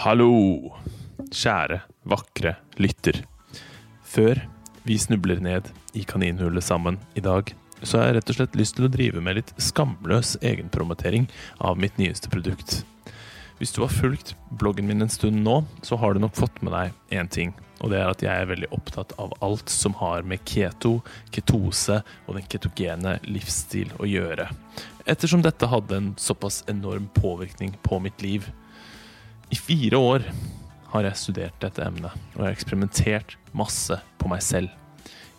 Hallo, kjære, vakre lytter. Før vi snubler ned i kaninhullet sammen i dag, så har jeg rett og slett lyst til å drive med litt skamløs egenpromotering av mitt nyeste produkt. Hvis du har fulgt bloggen min en stund nå, så har du nok fått med deg én ting. Og det er at jeg er veldig opptatt av alt som har med keto, ketose og den ketogene livsstil å gjøre. Ettersom dette hadde en såpass enorm påvirkning på mitt liv. I fire år har jeg studert dette emnet, og jeg har eksperimentert masse på meg selv.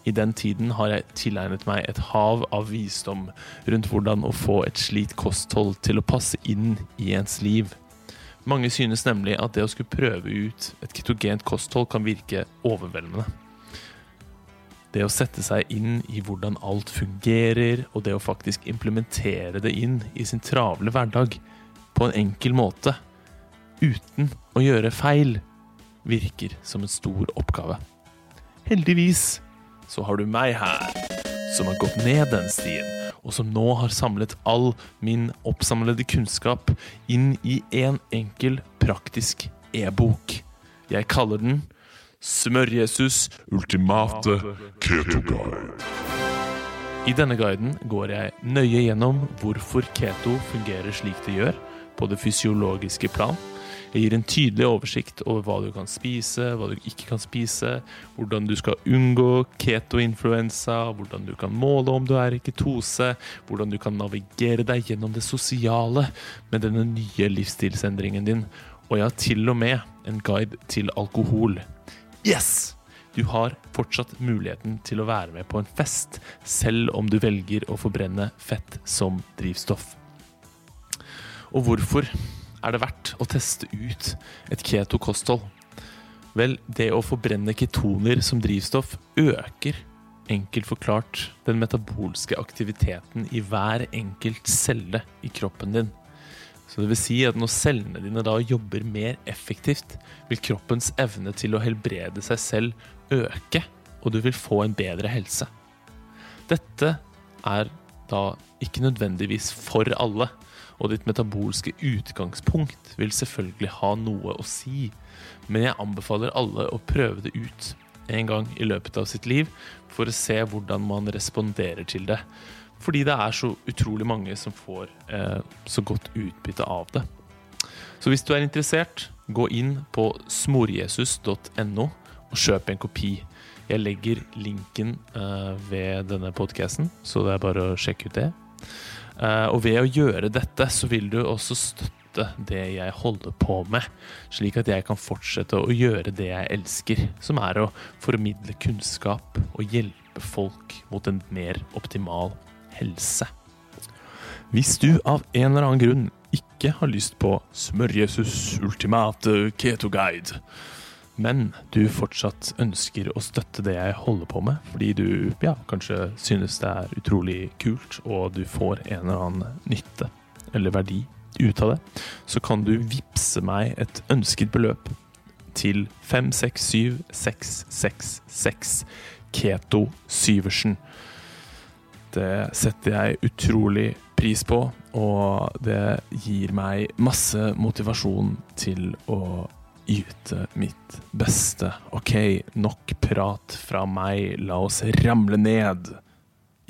I den tiden har jeg tilegnet meg et hav av visdom rundt hvordan å få et slikt kosthold til å passe inn i ens liv. Mange synes nemlig at det å skulle prøve ut et ketogent kosthold kan virke overveldende. Det å sette seg inn i hvordan alt fungerer, og det å faktisk implementere det inn i sin travle hverdag på en enkel måte, uten å gjøre feil, virker som en stor oppgave. Heldigvis så har du meg her, som har gått ned den stien, og som nå har samlet all min oppsamlede kunnskap inn i en enkel, praktisk e-bok. Jeg kaller den Smør-Jesus ultimate keto-guide. I denne guiden går jeg nøye gjennom hvorfor keto fungerer slik det gjør, på det fysiologiske plan. Jeg gir en tydelig oversikt over hva du kan spise, hva du ikke kan spise, hvordan du skal unngå keto-influensa, hvordan du kan måle om du er i ketose, hvordan du kan navigere deg gjennom det sosiale med denne nye livsstilsendringen din, og jeg har til og med en guide til alkohol. Yes! Du har fortsatt muligheten til å være med på en fest, selv om du velger å forbrenne fett som drivstoff. Og hvorfor er det verdt å teste ut et keto-kosthold? Vel, det å forbrenne ketoner som drivstoff øker, enkelt forklart, den metabolske aktiviteten i hver enkelt celle i kroppen din. Så det vil si at når cellene dine da jobber mer effektivt, vil kroppens evne til å helbrede seg selv øke, og du vil få en bedre helse. Dette er da ikke nødvendigvis for alle, og ditt metabolske utgangspunkt vil selvfølgelig ha noe å si, men jeg anbefaler alle å prøve det ut en gang i løpet av sitt liv for å se hvordan man responderer til det. Fordi det er så utrolig mange som får eh, så godt utbytte av det. Så hvis du er interessert, gå inn på smorjesus.no og kjøp en kopi. Jeg legger linken eh, ved denne podkasten, så det er bare å sjekke ut det. Eh, og ved å gjøre dette, så vil du også støtte det jeg holder på med, slik at jeg kan fortsette å gjøre det jeg elsker, som er å formidle kunnskap og hjelpe folk mot en mer optimal helse. Hvis du av en eller annen grunn ikke har lyst på Smør-Jesus ultimate keto guide, men du fortsatt ønsker å støtte det jeg holder på med, fordi du ja, kanskje synes det er utrolig kult, og du får en eller annen nytte eller verdi ut av det, så kan du vippse meg et ønsket beløp til 567666 Keto Syversen. Det setter jeg utrolig pris på, og det gir meg masse motivasjon til å yte mitt beste. Ok, nok prat fra meg. La oss ramle ned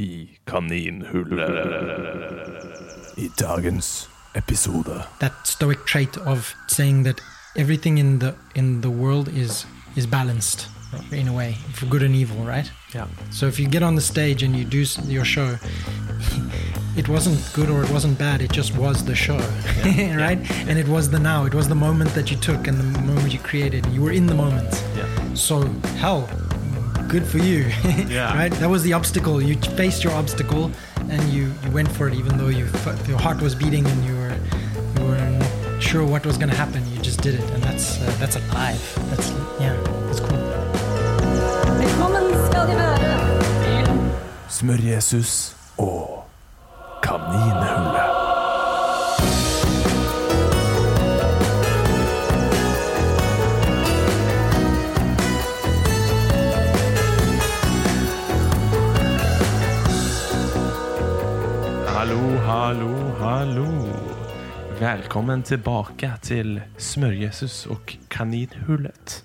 i kaninhullet. I dagens episode. that stoic trait of saying that everything in the in the world is is balanced in a way for good and evil right Ja. so if you get on the stage and you do your show it wasn't good or it wasn't bad it just was the show right? And it was the now it was the moment that you took and the moment you created. You were in the moment. Ja. so hell good for you Yeah. right? That was the obstacle. You faced your obstacle and you, you went for it even though you your heart was beating and you were you were not sure what was going to happen. You just did it. And that's uh, that's alive. That's yeah that's cool Smør-Jesus og Kaninhullet. Hallo, hallo, hallo. Velkommen tilbake til Smør-Jesus og Kaninhullet.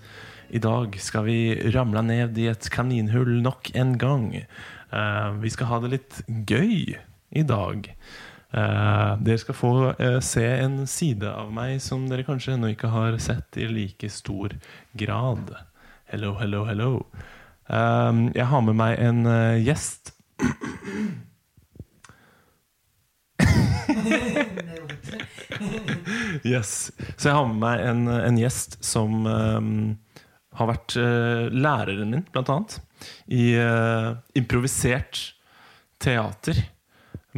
I dag skal vi ramle ned i et kaninhull nok en gang. Eh, vi skal ha det litt gøy i dag. Eh, dere skal få eh, se en side av meg som dere kanskje ennå ikke har sett i like stor grad. Hello, hello, hello. Jeg har med meg en gjest. Yes. Så jeg har med meg en, en gjest som ehm, har vært uh, læreren min, blant annet. I uh, improvisert teater.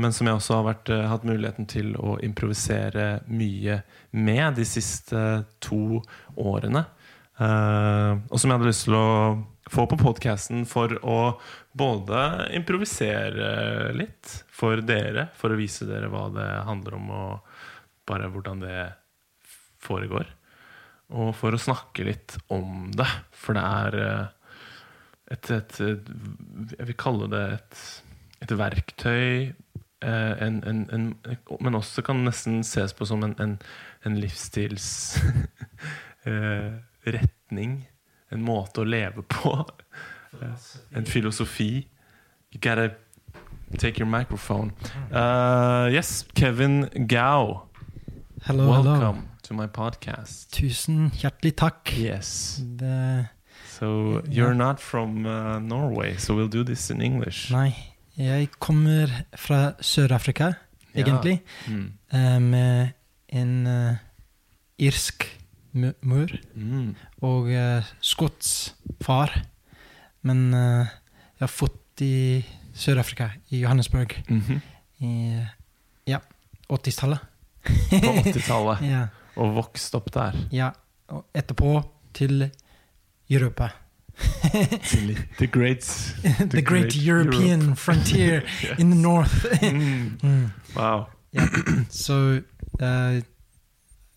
Men som jeg også har vært, uh, hatt muligheten til å improvisere mye med de siste to årene. Og som jeg hadde lyst til å få på podkasten for å både improvisere litt for dere, for å vise dere hva det handler om, og bare hvordan det foregår. Og for å snakke litt om det. For det er eh, et, et, Jeg vil kalle det et, et verktøy. eh, En, en, en, men også kan nesten ses på som en, en, en livsstilsretning. En måte å leve på. En filosofi. You gotta take your microphone. Uh, yes, Kevin Gao. Hello, Welcome hello. To my podcast. Tusen hjertelig takk. Yes. Det, So you're not from uh, Norway, so we'll do this in English. nei, jeg kommer fra Sør-Afrika, Ja. egentlig, Mm. uh, med en uh, irsk mor Mm. og uh, skotsk far. Men jeg har fått i Sør-Afrika, i Johannesburg, Mhm. i ja, 80-tallet. På 80-tallet. ja, Og vokst opp der. ja, og etterpå til Europa. The Great the, great, European Europe. frontier in the north. Mm. Wow. Wow. So, uh,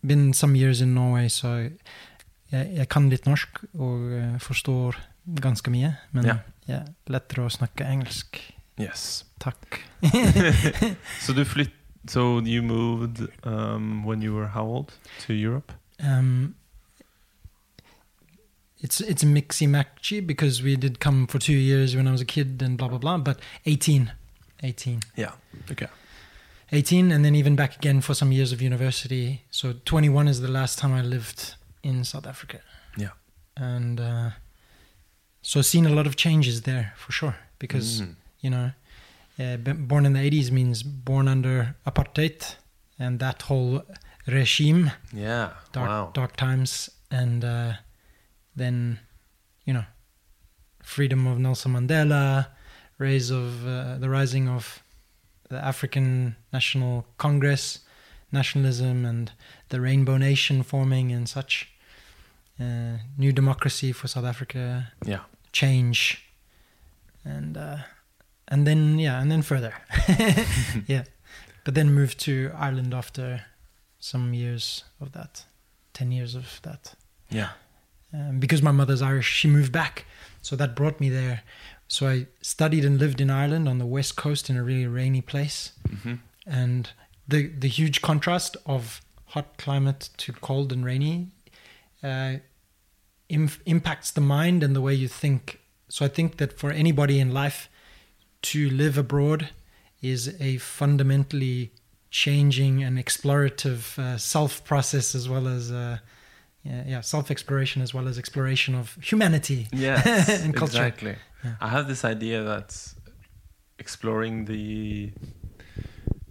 been some years in Norway, så jeg, jeg kan litt norsk og eh, forstår ganske mye. Men yeah. ja, lettere å snakke engelsk. Yes. Takk. så du flytt So you moved um, when you were how old to Europe? Um, it's it's a mixy matchy because we did come for two years when I was a kid and blah blah blah. But 18, 18, Yeah. Okay. 18, and then even back again for some years of university. So 21 is the last time I lived in South Africa. Yeah. and uh, so seen a lot of changes there for sure because Mm. you know uh, born in the 80s means born under apartheid and that whole regime Yeah. dark wow. dark times and uh, then you know freedom of Nelson Mandela rise of uh, the rising of the African National Congress nationalism and the Rainbow Nation forming and such uh, new democracy for South Africa Yeah. change and uh, and then yeah and then further. Yeah. But then moved to Ireland after some years of that 10 years of that. Yeah. um, because my mother's Irish she moved back. So that brought me there. So I studied and lived in Ireland on the west coast in a really rainy place. Hmm and the the huge contrast of hot climate to cold and rainy uh, im- impacts the mind and the way you think. So I think that for anybody in life to live abroad is a fundamentally changing and explorative uh, self process as well as uh, yeah, yeah self exploration as well as exploration of humanity Yes. and culture. exactly. Yeah. I have this idea that exploring the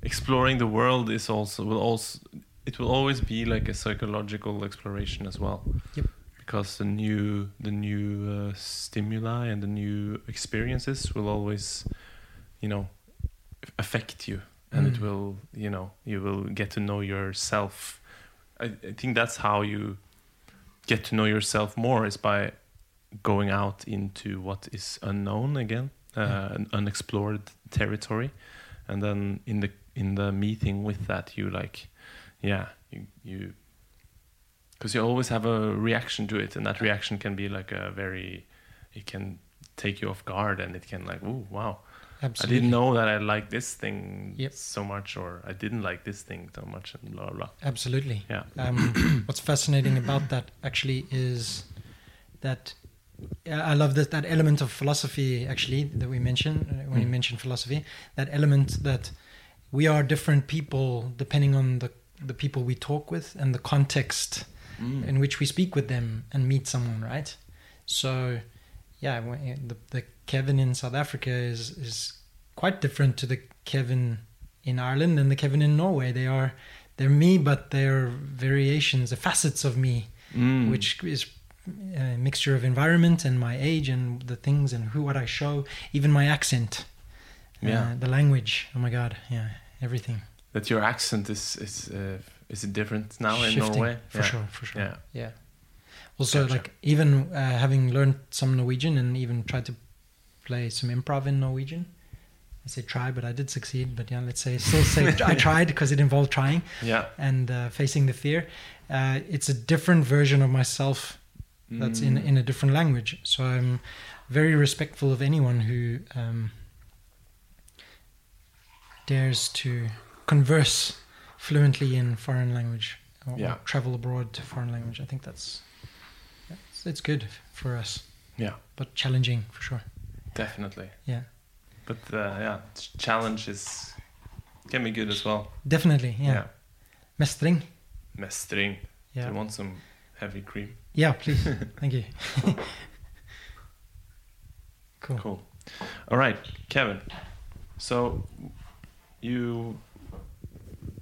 exploring the world is also will also it will always be like a psychological exploration as well. Yep. Because the new the new uh, stimuli and the new experiences will always, you know, affect you, and it Mm. will you know you will get to know yourself. I, I think that's how you get to know yourself more is by going out into what is unknown again, uh, unexplored territory, and then in the in the meeting with that, you like, yeah, you you, because you always have a reaction to it, and that reaction can be like a very, it can take you off guard, and it can like, oh wow, I didn't know that I liked this thing Yep. so much, or I didn't like this thing so much, and blah blah. blah. Absolutely. Yeah. Um, what's fascinating about that actually is that I love that that element of philosophy actually that we mentioned uh, when you Mm. mentioned philosophy. That element that we are different people depending on the the people we talk with and the context Mm. in which we speak with them and meet someone, right? So, yeah, the, the Kevin in South Africa is is quite different to the Kevin in Ireland and the Kevin in Norway. They are they're me, but they're variations, the facets of me, Mm. which is a mixture of environment and my age and the things and who what I show, even my accent, Yeah. uh, the language. Oh my God, yeah, everything. that your accent is is uh, is it different now in Shifting, Norway? for yeah. sure, for sure. Yeah. Yeah. Also, Gotcha. like even uh, having learned some Norwegian and even tried to play some improv in Norwegian. I say try, but I did succeed. But yeah, let's say still say I tried because it involved trying Yeah. and uh, facing the fear. Uh, it's a different version of myself that's in Mm. in a different language. So I'm very respectful of anyone who um, dares to converse fluently in foreign language or, or travel abroad to foreign language. I think that's it's, it's good for us, Yeah, but challenging for sure. definitely. Yeah, But uh, yeah, ch- challenge is can be good as well. definitely. Yeah, mestring. Mestring. Do Yeah, you want some heavy cream? yeah. Please, thank you. cool. Cool. All right, Kevin. So you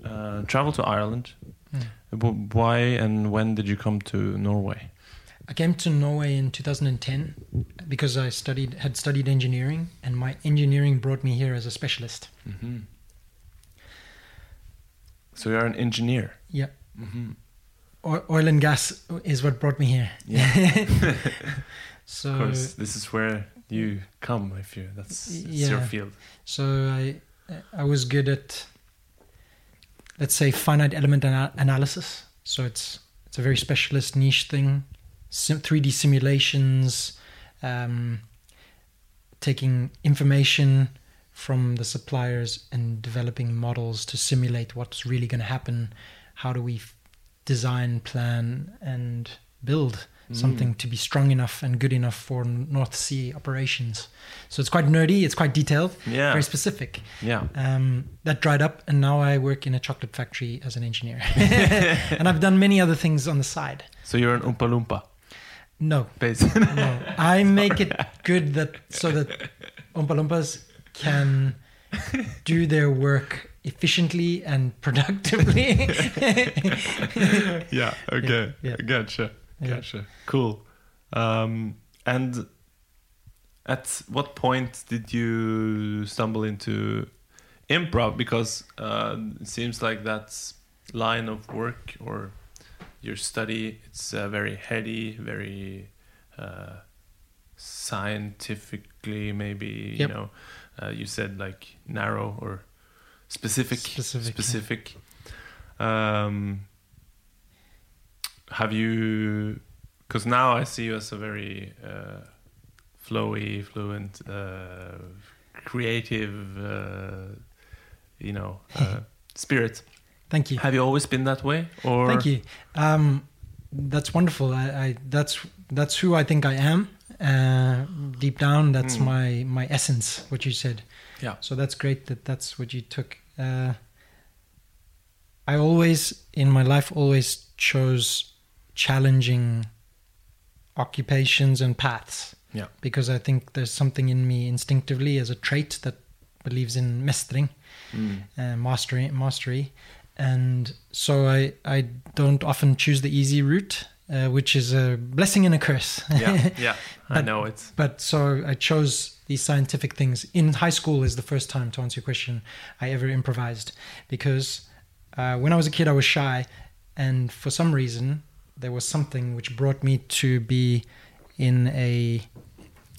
uh, traveled to Ireland. Mm. Why and when did you come to Norway? I came to Norway in 2010 because I studied had studied engineering, and my engineering brought me here as a specialist. hmm So you're an engineer. Yeah, hmm o- oil and gas is what brought me here. Yeah. so of course, this is where you come if you. That's it's your field. so I I was good at let's say finite element ana- analysis. So it's it's a very specialist niche thing. Sim- 3D simulations, um, taking information from the suppliers and developing models to simulate what's really going to happen. How do we f- design, plan, and build something to be strong enough and good enough for North Sea operations? So it's quite nerdy. It's quite detailed. Yeah. Very specific. Yeah. Um, that dried up, and now I work in a chocolate factory as an engineer. and I've done many other things on the side. So you're an Oompa Loompa, No, no, I make it good that so that Oompa Loompas can do their work efficiently and productively. yeah. Okay. Yeah. Yeah. Gotcha. Cool. Um, and at what point did you stumble into improv? Because uh, it seems like that line of work or your study it's uh, very heady, very uh, scientifically maybe. Yep. You know, uh, you said like narrow or specific. Specific, yeah. Um, have you because now i see you as a very uh, flowy fluent uh, creative uh, you know uh, spirit Thank you. have you always been that way or Thank you. Um, that's wonderful. I, I that's that's who I think I am. Uh, deep down, that's Mm. my my essence. What you said. Yeah. So that's great that that's what you took. Uh, I always in my life always chose challenging occupations and paths. Yeah. Because I think there's something in me instinctively as a trait that believes in mestring Mm. uh, mastery mastery. And so i i don't often choose the easy route uh, which is a blessing and a curse. Yeah yeah. I know it but so i chose these scientific things. In high school is the first time to answer your question i ever improvised. Because uh, when i was a kid i was shy and for some reason there was something which brought me to be in a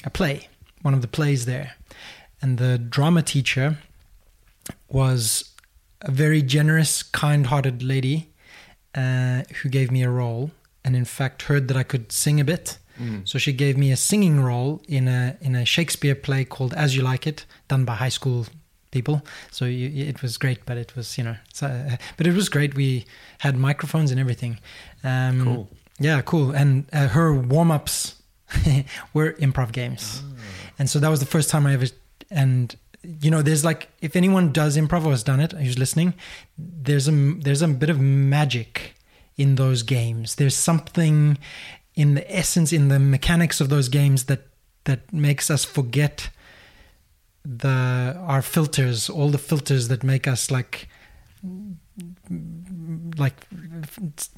a play one of the plays there and the drama teacher was a very generous, kind-hearted lady uh, who gave me a role, and in fact heard that I could sing a bit, So she gave me a singing role in a in a Shakespeare play called As You Like It, done by high school people. So you, it was great, but it was you know, so, uh, but it was great. We had microphones and everything. Um, Cool. Yeah, cool. And uh, her warm ups were improv games, and so that was the first time I ever. And you know, there's like if anyone does improv or has done it, who's listening, there's a there's a bit of magic in those games. There's something in the essence, in the mechanics of those games that that makes us forget the our filters, all the filters that make us like like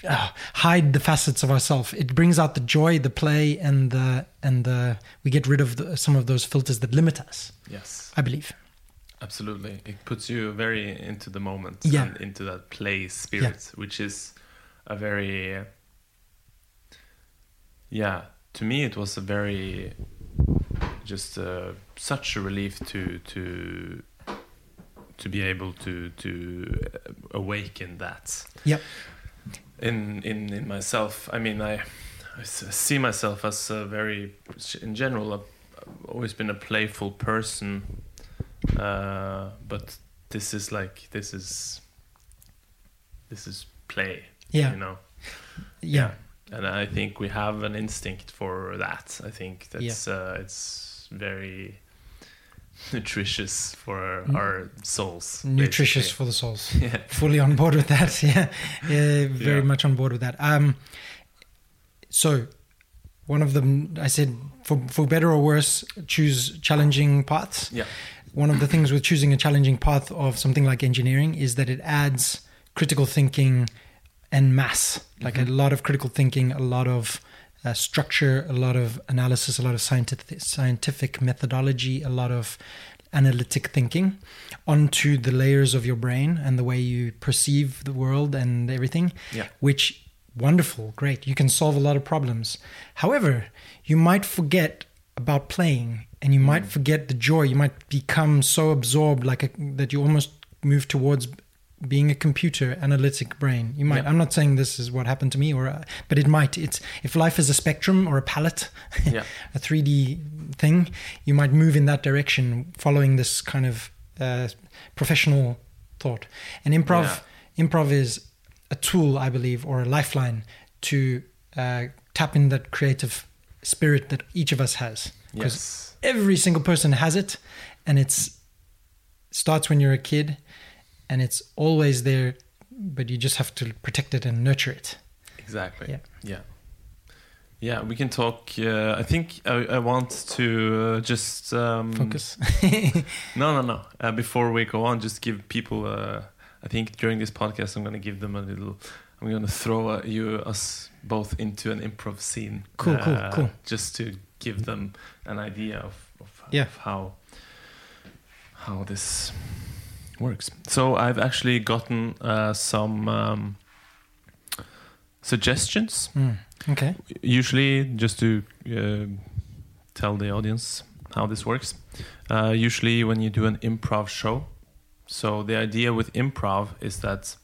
uh, hide the facets of ourselves. It brings out the joy, the play, and the and the we get rid of the, some of those filters that limit us. Yes, I believe. absolutely. It puts you very into the moment Yeah. and into that play spirit, which is a very, yeah. To me, it was a very, just uh, such a relief to to to be able to to awaken that Yep. in in in myself. I mean, I, I see myself as a very, in general, a, I've always been a playful person. Uh, but this is like this is this is play. Yeah. you know. Yeah. and I think we have an instinct for that. I think that's uh, it's very nutritious for our souls. Nutritious basically. for the souls. Yeah. Fully on board with that. Yeah. yeah very Yeah. much on board with that. Um, so one of them, I said, for, for better or worse, choose challenging paths. Yeah. one of the things with choosing a challenging path of something like engineering is that it adds critical thinking and mass like a lot of critical thinking a lot of uh, structure a lot of analysis a lot of scientific scientific methodology a lot of analytic thinking onto the layers of your brain and the way you perceive the world and everything Yeah. which wonderful great. You can solve a lot of problems. However you might forget about playing and you might forget the joy. You might become so absorbed like a, that you almost move towards being a computer analytic brain you might Yeah. i'm not saying this is what happened to me or uh, but it might it's if life is a spectrum or a palette Yeah. a 3d thing you might move in that direction following this kind of uh, professional thought and improv improv is a tool i believe or a lifeline to uh, tap in that creative spirit that each of us has 'Cause Yes. every single person has it and it's starts when you're a kid and it's always there but you just have to protect it and nurture it Exactly. Yeah. Yeah. Yeah, we can talk. Uh, I think I, I want to uh, just um, focus No, no, no. Uh, before we go on, just give people. Uh, I think during this podcast, I'm going to give them a little. I'm going to throw uh, you us both into an improv scene. Cool, cool, uh, cool. Just to give them an idea of, of, Yeah. of how how this works. So I've actually gotten uh, some um, suggestions. Mm, okay. Usually just to uh, tell the audience how this works uh, usually when you do an improv show so the idea with improv is that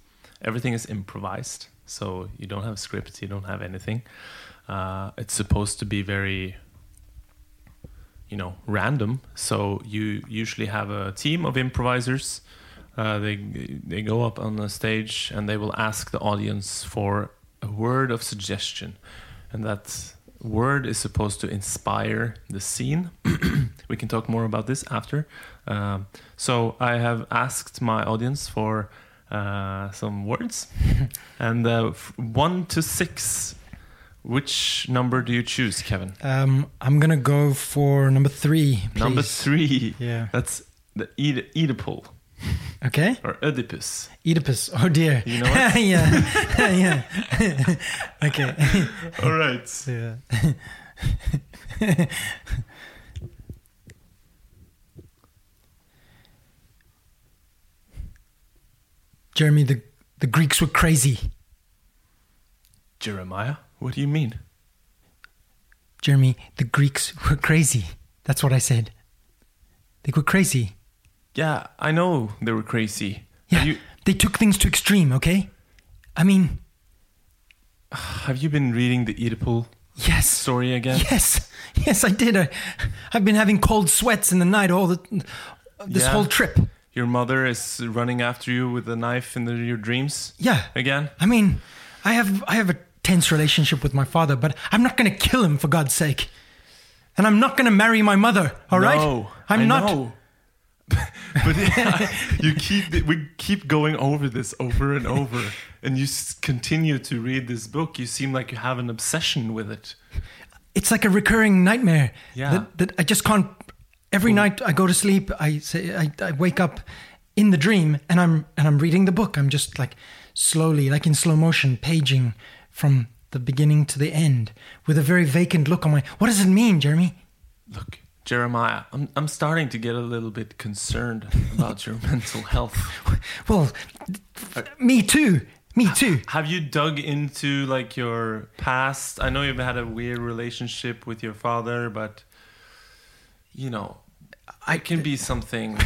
everything is improvised. So you don't have scripts you don't have anything. Uh, it's supposed to be very you know random. So you usually have a team of improvisers. Uh, they they go up on the stage and they will ask the audience for a word of suggestion. And that word is supposed to inspire the scene. We can talk more about this after. Um, so i have asked my audience for uh, some words. And uh, one to six which number do you choose kevin? Um, i'm gonna go for number three number three. Yeah. That's the Oed- oedipal. Okay. Or oedipus. Oedipus. Oh dear. You know it? yeah. Yeah. Okay. All right. Yeah. Jeremy, the, the Greeks were crazy. jeremiah what do you mean Jeremy, the Greeks were crazy. That's what I said. They were crazy. yeah i know they were crazy Yeah, you, they took things to extreme. Okay, I mean, have you been reading the oedipal Yes. story again? Yes. Yes, I did. I, I've been having cold sweats in the night all the this Yeah. whole trip. Your mother is running after you with a knife in the, your dreams Yeah. again? I mean, I have I have a tense relationship with my father, but I'm not going to kill him for God's sake. And I'm not going to marry my mother, all right? No, I'm I not know. but you keep we keep going over this over and over, and you continue to read this book. You seem like you have an obsession with it. it's like a recurring nightmare Yeah. that, that I just can't. Every night I go to sleep, I say I, I wake up in the dream and I'm and I'm reading the book. I'm just like slowly, like in slow motion, paging from the beginning to the end with a very vacant look on my. What does it mean, Jeremy? Look, Jeremiah, I'm I'm starting to get a little bit concerned about your mental health. Well, uh, me too. Me too. Have you dug into like your past? I know you've had a weird relationship with your father, but you know, I can be something.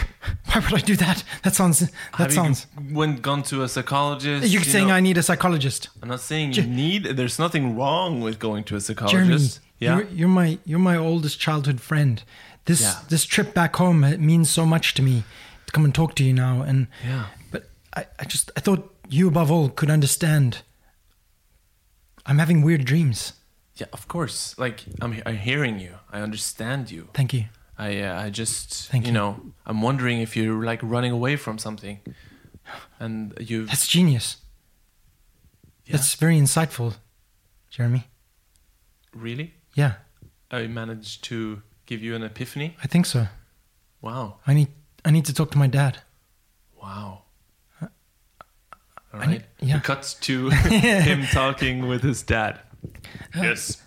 Why would I do that? That sounds. That Have sounds. you went gone to a psychologist? You're you saying know? I need a psychologist, I'm not saying you need. There's nothing wrong with going to a Jeremy. psychologist. yeah. You're, you're my you're my oldest childhood friend. This Yeah. this trip back home it means so much to me to come and talk to you now. And Yeah. but I, I just I thought you above all could understand. I'm having weird dreams. Yeah, of course. Like I'm, I'm hearing you. I understand you. Thank you. I, uh, I just, Thank you you. know, I'm wondering if you're like running away from something, and you. That's genius. Yeah. That's very insightful, Jeremy. really. Yeah, I managed to give you an epiphany. I think so. Wow. I need I need to talk to my dad. Wow. All I need- yeah. We cut to him talking with his dad. Yes.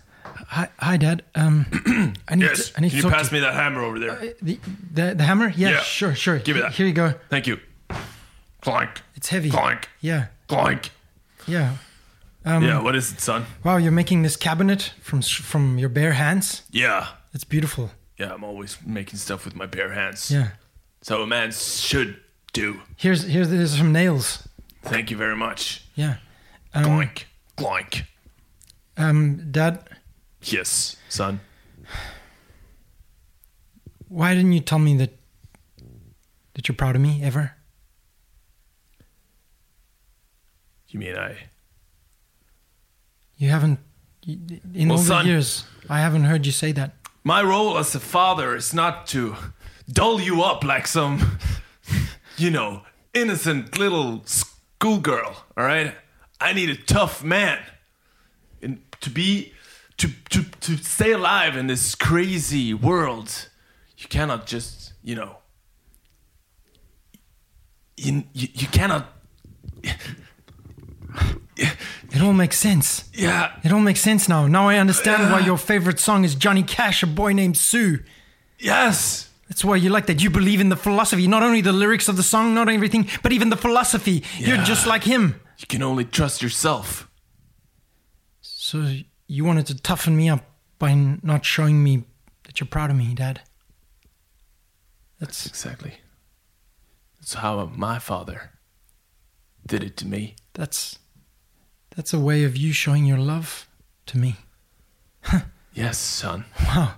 Hi, hi, Dad. Um, I need Yes. to, I need Can you pass to me that hammer over there? Uh, the, the the hammer. Yeah, Yeah. sure, sure. Give me that. Here you go. Thank you. Clank. It's heavy. Clank. Yeah, Clank. yeah. Um, yeah. What is it, son? Wow, you're making this cabinet from from your bare hands. Yeah. It's beautiful. Yeah. I'm always making stuff with my bare hands. Yeah. So a man should do. Here's here's there's some nails. Thank you very much. Yeah. Um, Clank. Clank. um, Dad, Yes, son. why didn't you tell me that that you're proud of me ever? You mean I? You haven't. In Well, all son- the years, I haven't heard you say that. My role as a father is not to dull you up like some, you know, innocent little schoolgirl, all right? I need a tough man. And to be, to, to, to stay alive in this crazy world, you cannot just, you know, you, you, you cannot, It all makes sense. yeah, It all makes sense now. Now I understand why your favorite song is Johnny Cash, a boy named Sue. yes. That's why you like that. You believe in the philosophy, not only the lyrics of the song, not everything, but even the philosophy. You're just like him. You can only trust yourself. So you wanted to toughen me up by not showing me that you're proud of me, Dad. That's Exactly. That's how my father did it to me. that's that's a way of you showing your love to me. Yes, son. Wow.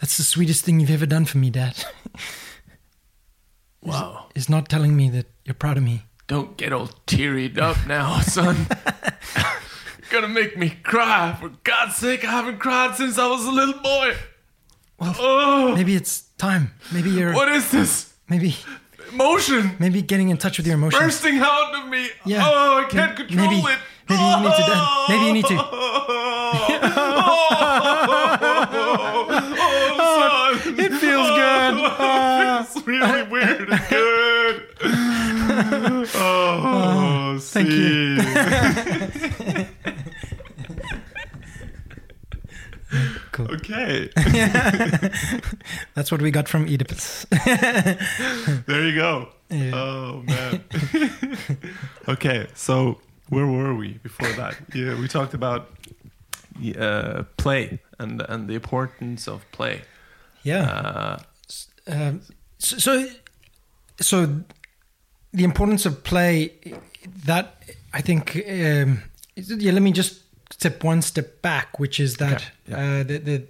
That's the sweetest thing you've ever done for me, Dad. Wow. Is not telling me that you're proud of me. Don't get all tearied up now, son. Gonna make me cry. For God's sake, I haven't cried since I was a little boy. Well, Oh, maybe it's time. Maybe you're what is this? maybe Emotion maybe getting in touch with your emotions. bursting out of me. Yeah. Oh, I can't Maybe- control maybe- it. maybe you need to, Dad. Maybe you need to. oh, son. It feels good. Ah. It's really weird and good. Oh, thank you. see. Cool. Okay, That's what we got from Oedipus. there you go. Yeah. Oh man. okay, so where were we before that? Yeah, we talked about uh, play and and the importance of play. yeah. Uh, Um, so, so, so the importance of play that I think. Um, yeah, let me just step one step back, which is that Okay, yeah. uh, the, the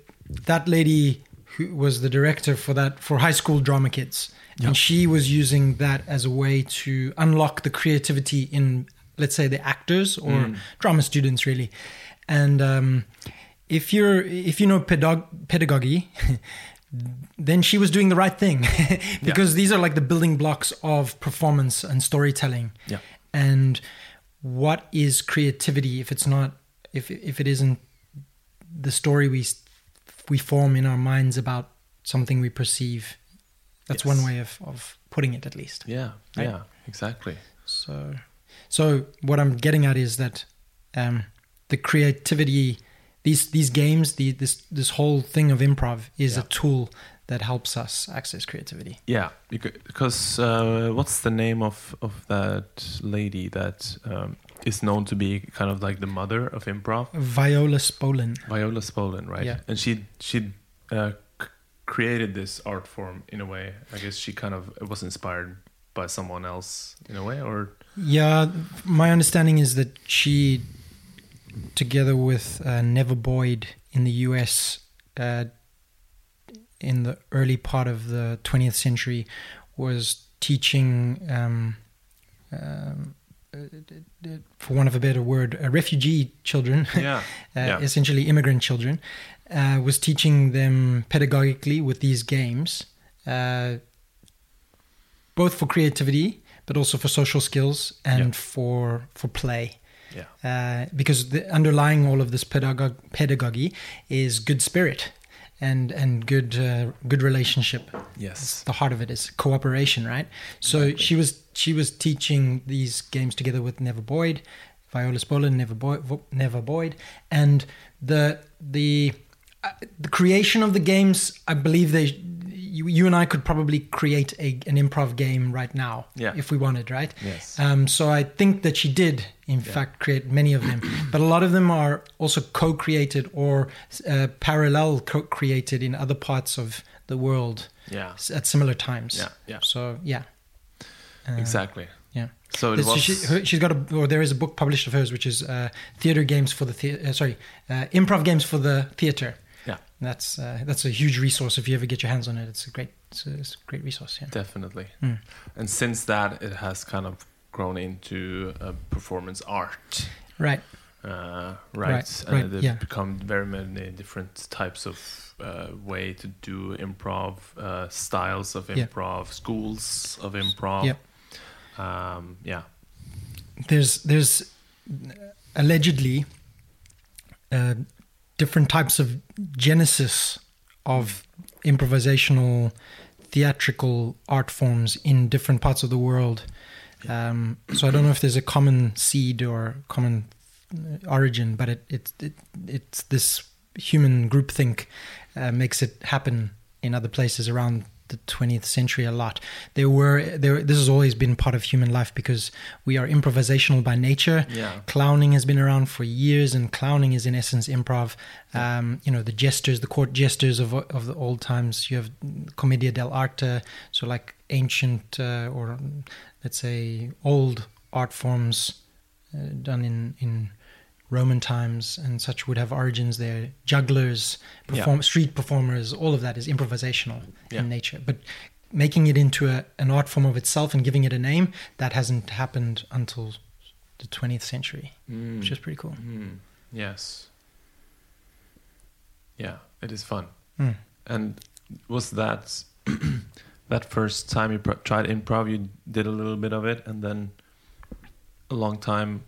that lady who was the director for that for high school drama kids, Yeah. and she was using that as a way to unlock the creativity in, let's say, the actors or Mm. drama students, really. And um, if you're if you know pedagog- pedagogy. Then she was doing the right thing because these are like the building blocks of performance and storytelling Yeah. and what is creativity if it's not if if it isn't the story we we form in our minds about something we perceive that's Yes. one way of of putting it at least Yeah. Right. Yeah. Exactly. so so what i'm getting at is that um the creativity these these games the this this whole thing of improv is Yeah. a tool that helps us access creativity Yeah, because uh, what's the name of of that lady that um, is known to be kind of like the mother of improv? viola spolin Viola Spolin, right? Yeah. And she she uh, c- created this art form in a way. I guess she kind of was inspired by someone else in a way, or Yeah, my understanding is that she, together with uh, Neva Boyd in the US, uh, in the early part of the 20th century, was teaching, um, um, for want of a better word, uh, refugee children, yeah, uh, Yeah. essentially immigrant children, uh, was teaching them pedagogically with these games, uh, both for creativity but also for social skills and Yeah. for for play. yeah, Uh, because the underlying all of this pedagog- pedagogy is good spirit and and good uh, good relationship yes, the heart of it is cooperation, right? So she was she was teaching these games together with Neva Boyd, Viola Spolin, Neva Boyd, Neva Boyd, and the the uh, the creation of the games. I believe they. You, you and I could probably create a, an improv game right now Yeah. if we wanted, right? yes, Um, so I think that she did, in fact, create many of them, but a lot of them are also co-created or uh, parallel co-created in other parts of the world yeah, at similar times. Yeah, yeah. So yeah, Uh, exactly. Yeah. So was. she, she's got a, or there is a book published of hers, which is uh, theater games for the theater. Uh, sorry, uh, improv games for the theater. Yeah. That's uh, that's a huge resource if you ever get your hands on it. It's a great, it's a, it's a great resource. Yeah. Definitely. Mm. And since that, it has kind of grown into uh, performance art. Right. Uh, Right, right. right, And it yeah. become very many different types of uh, way to do improv, uh, styles of Yeah. improv, schools of improv. Yep. Um, yeah. There's there's allegedly uh, different types of genesis of improvisational theatrical art forms in different parts of the world. Um, so I don't know if there's a common seed or common origin, but it it, it it's this human groupthink uh, makes it happen in other places around the 20th century a lot. There were there this has always been part of human life because we are improvisational by nature. Yeah. Clowning has been around for years, and clowning is in essence improv. Um, you know, the jesters, the court jesters of of the old times. You have commedia dell'arte, so like ancient uh, or let's say old art forms uh, done in in Roman times and such would have origins there. Jugglers, perform street performers, all of that is improvisational Yeah. in nature. But making it into a, an art form of itself and giving it a name that hasn't happened until the 20th century, Mm. which is pretty cool. Mm. Yes. Yeah, it is fun. Mm. And was that that first time you pr- tried improv? You did a little bit of it, and then a long time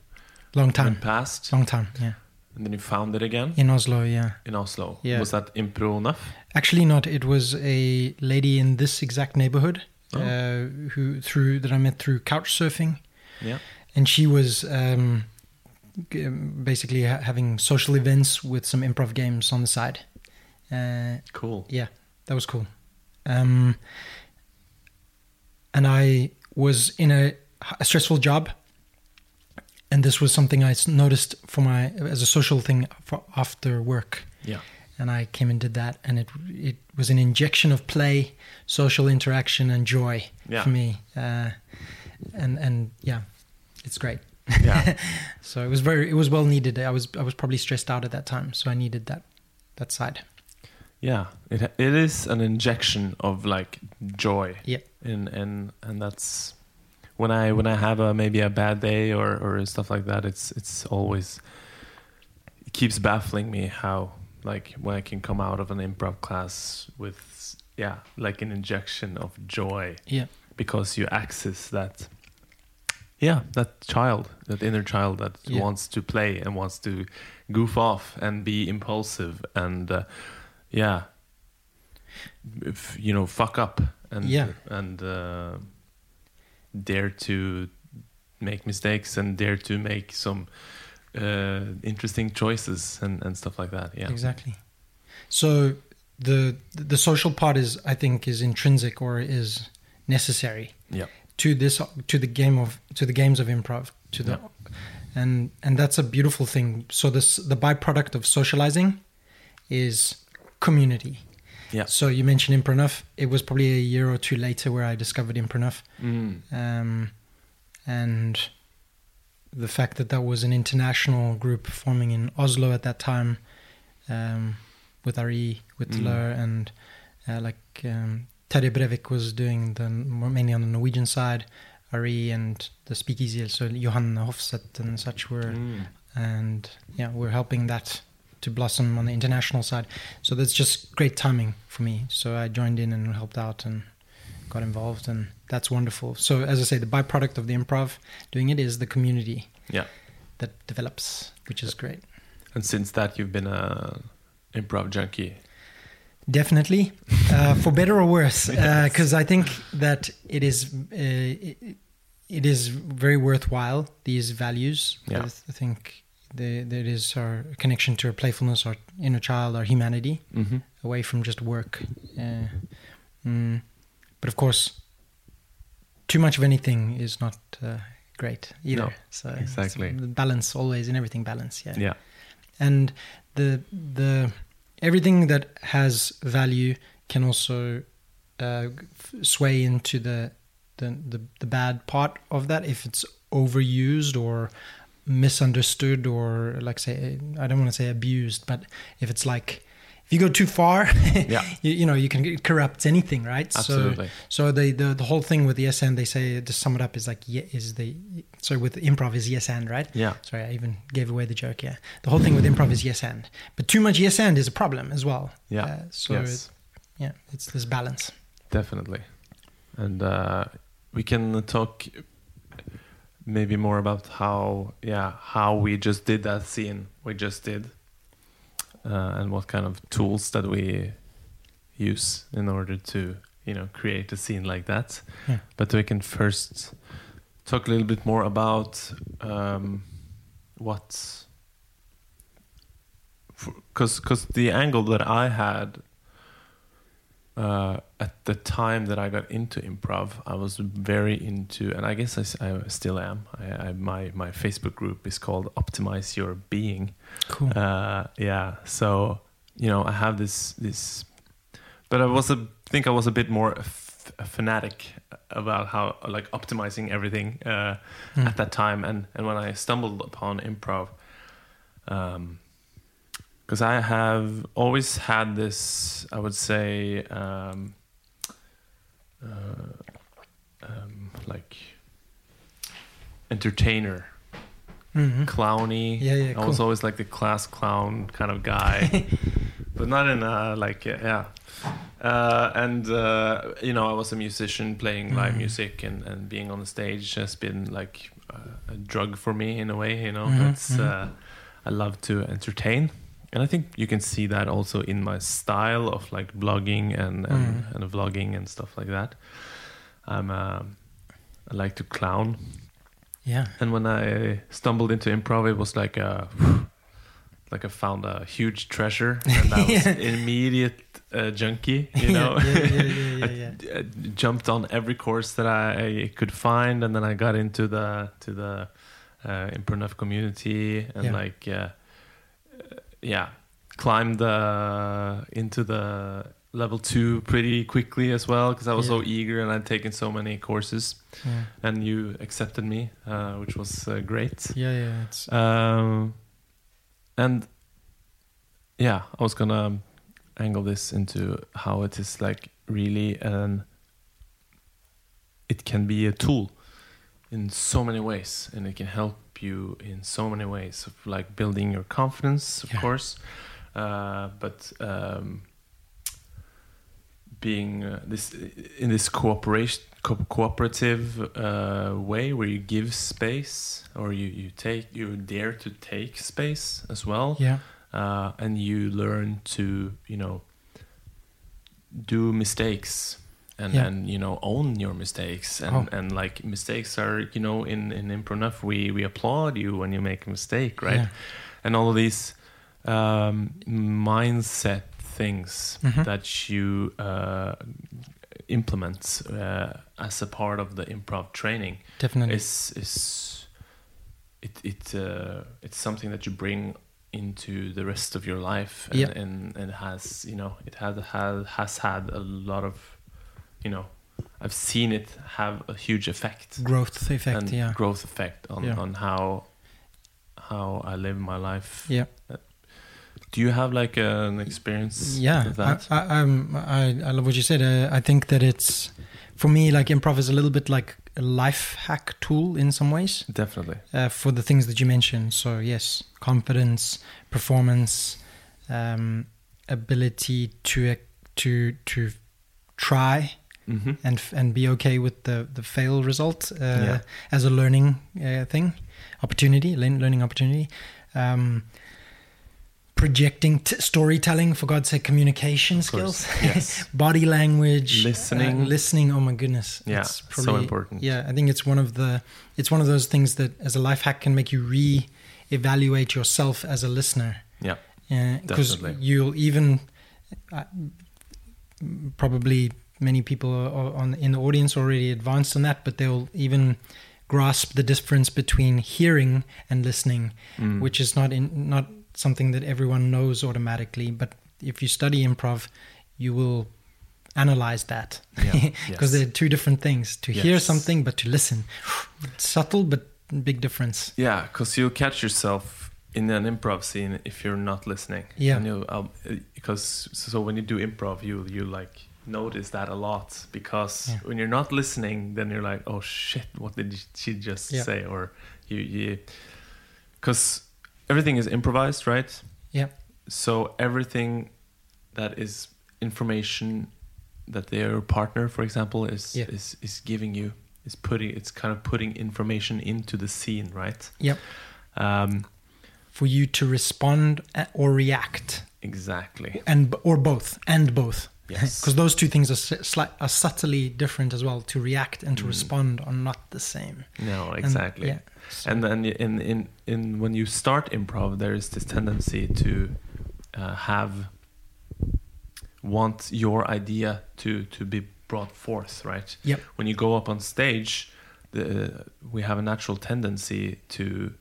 Long time, past, long time, yeah. and then you found it again In Oslo, yeah. in Oslo. Yeah. Was that Impro Neuf? Actually, not. It was a lady in this exact neighborhood Oh. uh, who through that I met through couch surfing. Yeah. and she was um, basically ha- having social events with some improv games on the side. Uh, Cool. yeah, that was cool. Um, and I was in a, a stressful job, and this was something I noticed for my as a social thing for after work. Yeah. And I came and did that, and it it was an injection of play, social interaction, and joy Yeah. for me. Uh, and and yeah, it's great. Yeah. so it was very it was well needed. I was I was probably stressed out at that time, so I needed that that side. Yeah, it it is an injection of like joy. Yeah. And and and that's when I when I have a maybe a bad day or or stuff like that. It's it's always it keeps baffling me how like when I can come out of an improv class with yeah like an injection of joy Yeah. because you access that yeah that child that inner child that Yeah. wants to play and wants to goof off and be impulsive and uh, yeah if, you know fuck up and Yeah. and uh, dare to make mistakes and dare to make some uh, interesting choices and, and stuff like that yeah Exactly. So the the social part is I think is intrinsic or is necessary yeah to this to the game of to the games of improv to the and and that's a beautiful thing. So this the byproduct of socializing is community. Yeah So you mentioned Improv. It was probably a year or two later where I discovered Improv. mm. um, and the fact that that was an international group forming in Oslo at that time, um, with Ari, with Mm. Lur, and uh, like um, Terje Brevik was doing the mainly on the Norwegian side. Ari and the Speakeasy, so Johan Hofset and such were, Mm. and yeah, we're helping that to blossom on the international side. So that's just great timing for me. So I joined in and helped out and got involved, and that's wonderful. So as I say, the byproduct of the improv doing it is the community yeah that develops, which is great. and since that you've been a improv junkie Definitely, uh, for better or worse, because I think that it is uh, it, it is very worthwhile. These values, Yeah. I think the, that is our connection to our playfulness, our inner child, our humanity. mm-hmm. away from just work. Uh, mm, but of course, too much of anything is not uh, great either. No, so exactly. the balance always in everything balance. Yeah. yeah And the the everything that has value can also uh, f- sway into the, the the the bad part of that if it's overused or misunderstood or like say I don't want to say abused, but if it's like if you go too far, Yeah. you, you know you can corrupt anything, right? Absolutely. So, so the, the the whole thing with the yes and they say to sum it up is like yeah, is the so with improv is yes and right? yeah Sorry, I even gave away the joke. Yeah, the whole thing with improv is yes and, but too much yes and is a problem as well. yeah Uh, so yes yeah, it's this balance. definitely and uh, we can talk maybe more about how yeah how we just did that scene we just did uh, and what kind of tools that we use in order to you know create a scene like that Yeah. but we can first talk a little bit more about um, what because because the angle that I had uh, at the time that I got into improv, I was very into, and I guess I still am. I, I, my my Facebook group is called Optimize Your Being. Cool. Uh, yeah, so you know I have this this, but I was a think I was a bit more f- a fanatic about how like optimizing everything uh, Mm. at that time, and and when I stumbled upon improv. Um, because I have always had this, I would say, um, uh, um, like entertainer, Mhm. clowny. Yeah, yeah, I was always like the class clown kind of guy, but not in a like yeah. Uh, and uh, you know, I was a musician playing live Mhm. music, and, and being on the stage has been like uh, a drug for me in a way. You know, Mhm, it's mhm. uh, I love to entertain, and I think you can see that also in my style of like blogging and and, Mhm. and vlogging and stuff like that. I'm um, I like to clown, Yeah. and when I stumbled into improv, it was like a like I found a huge treasure, and I was Yeah. immediate uh, junkie. You know, yeah, yeah, yeah. I, I jumped on every course that I, I could find, and then I got into the to the uh, improv community, and like uh, uh, yeah, climbed the into the level two pretty quickly as well because I was so eager and I'd taken so many courses, Yeah, and you accepted me, uh, which was uh, great. yeah, yeah. It's Um, and yeah, I was gonna angle this into how it is like really an. It can be a tool in so many ways, and it can help you in so many ways of like building your confidence, of Yeah. course, uh, but um, being uh, this in this cooperation co- cooperative uh, way where you give space or you, you take you dare to take space as well yeah, uh, and you learn to you know do mistakes and Yeah. and you know own your mistakes and Oh. and like mistakes are you know in in improv we we applaud you when you make a mistake right Yeah. and all of these um, mindset things Mhm. that you uh, implement uh, as a part of the improv training definitely. is is it it uh, it's something that you bring into the rest of your life and, Yeah. and and has you know it had had has had a lot of you know I've seen it have a huge effect growth effect. and yeah, growth effect on Yeah. on how how I live my life. yeah. Do you have like an experience yeah that? I, I, I'm, I, I love what you said uh, i think that it's for me like improv is a little bit like a life hack tool in some ways Definitely. uh, for the things that you mentioned so yes confidence performance um, ability to to to try hmm and f- and be okay with the the fail result uh, Yeah. as a learning uh, thing opportunity learn, learning opportunity um, projecting t- storytelling for god's sake communication skills yes. body language Listening. uh, listening oh my goodness Yeah, It's so important. yeah i think it's one of the it's one of those things that as a life hack can make you re-evaluate yourself as a listener Yeah. because Definitely. you'll even uh, probably many people on in the audience already advanced on that but they'll even grasp the difference between hearing and listening Mm. which is not in not something that everyone knows automatically but if you study improv you will analyze that Yeah, because yes. they're two different things to hear something but to listen subtle but big difference Yeah, because you'll catch yourself in an improv scene if you're not listening. Yeah. And you'll, um, because so when you do improv, you you like notice that a lot because Yeah. when you're not listening, then you're like, oh shit, what did she just Yeah. say? Or you you because everything is improvised, right? yeah So everything that is information that their partner, for example, is Yeah. is is giving you is putting it's kind of putting information into the scene, right? Yep. Um, for you to respond or react exactly. and or both and both Yes. because those two things are, s- slight, are subtly different as well to react and to Mm. respond are not the same No, And- exactly. yeah. And then in in in when you start improv, there is this tendency to uh, have want your idea to to be brought forth, right? Yep. When you go up on stage, the we have a natural tendency to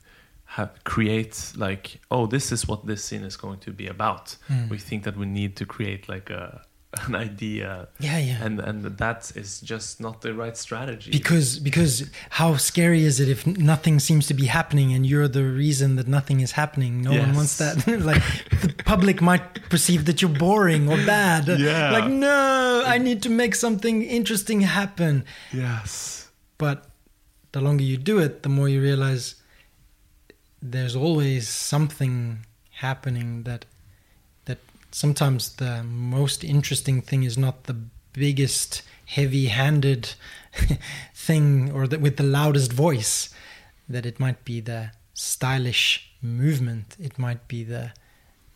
have create like, oh, this is what this scene is going to be about. Mm. We think that we need to create like a an idea, yeah yeah. And and that is just not the right strategy. because because how scary is it if nothing seems to be happening and you're the reason that nothing is happening? No one wants that. Like the public might perceive that you're boring or bad. Yeah. like no i need to make something interesting happen. Yes. but the longer you do it the more you realize there's always something happening that sometimes the most interesting thing is not the biggest heavy-handed thing or that with the loudest voice that it might be the stylish movement it might be the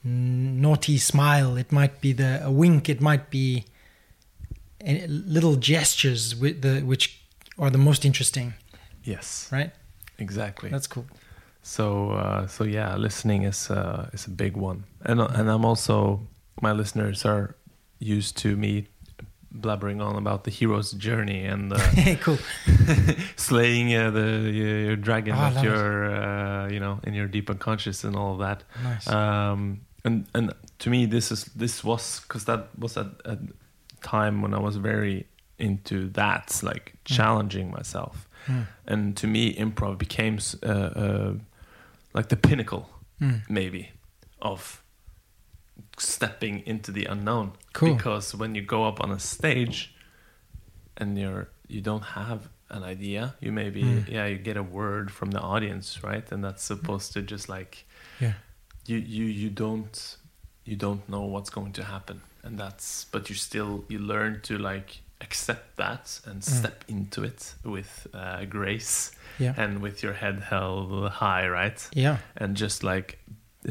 naughty smile it might be the a wink it might be a- little gestures with the which are the most interesting Yes. right Exactly. that's cool So uh, so yeah, listening is uh, is a big one, and and I'm also my listeners are used to me blabbering on about the hero's journey and uh, cool. slaying uh, the your, your dragon Oh, I of love your uh, you know in your deep unconscious and all of that. nice. Um, and and to me this is this was because that was at a time when I was very into that like challenging myself. Mm. and to me improv became uh, uh, like the pinnacle Mm. maybe of stepping into the unknown Cool. because when you go up on a stage and you're you don't have an idea you maybe Mm. yeah you get a word from the audience right and that's supposed to just like Yeah. you you you don't you don't know what's going to happen and that's but you still you learn to like accept that and Mm. step into it with uh, grace Yeah. and with your head held high right Yeah. and just like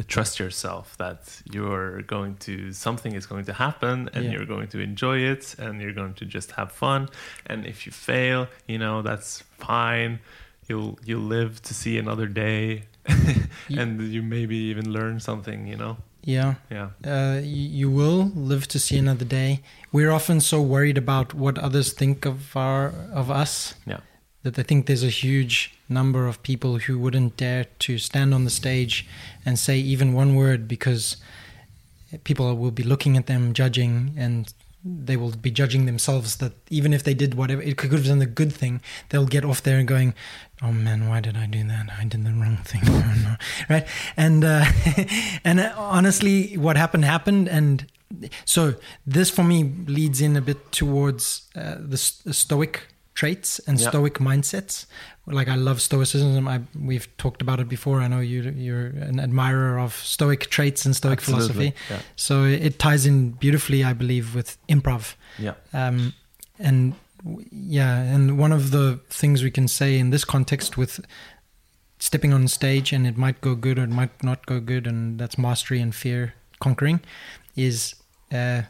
trust yourself that you're going to something is going to happen and Yeah. you're going to enjoy it and you're going to just have fun and if you fail you know that's fine you'll you'll live to see another day and you maybe even learn something you know Yeah. yeah Uh, you, will live to see another day. We're often so worried about what others think of our of us yeah that I think there's a huge number of people who wouldn't dare to stand on the stage and say even one word because people will be looking at them, judging, and they will be judging themselves. That even if they did whatever, it could have done the good thing. They'll get off there and going, "Oh man, why did I do that? I did the wrong thing." Oh, no. Right? And uh, and uh, honestly, what happened happened, and so this for me leads in a bit towards uh, the, stoic traits and Yeah. stoic mindsets like i love stoicism. I, we've talked about it before. I know you you're an admirer of stoic traits and stoic Absolutely. philosophy. yeah. So it ties in beautifully i believe with improv. Yeah. Um, and yeah and one of the things we can say in this context with stepping on stage and it might go good or it might not go good and that's mastery and fear conquering is uh,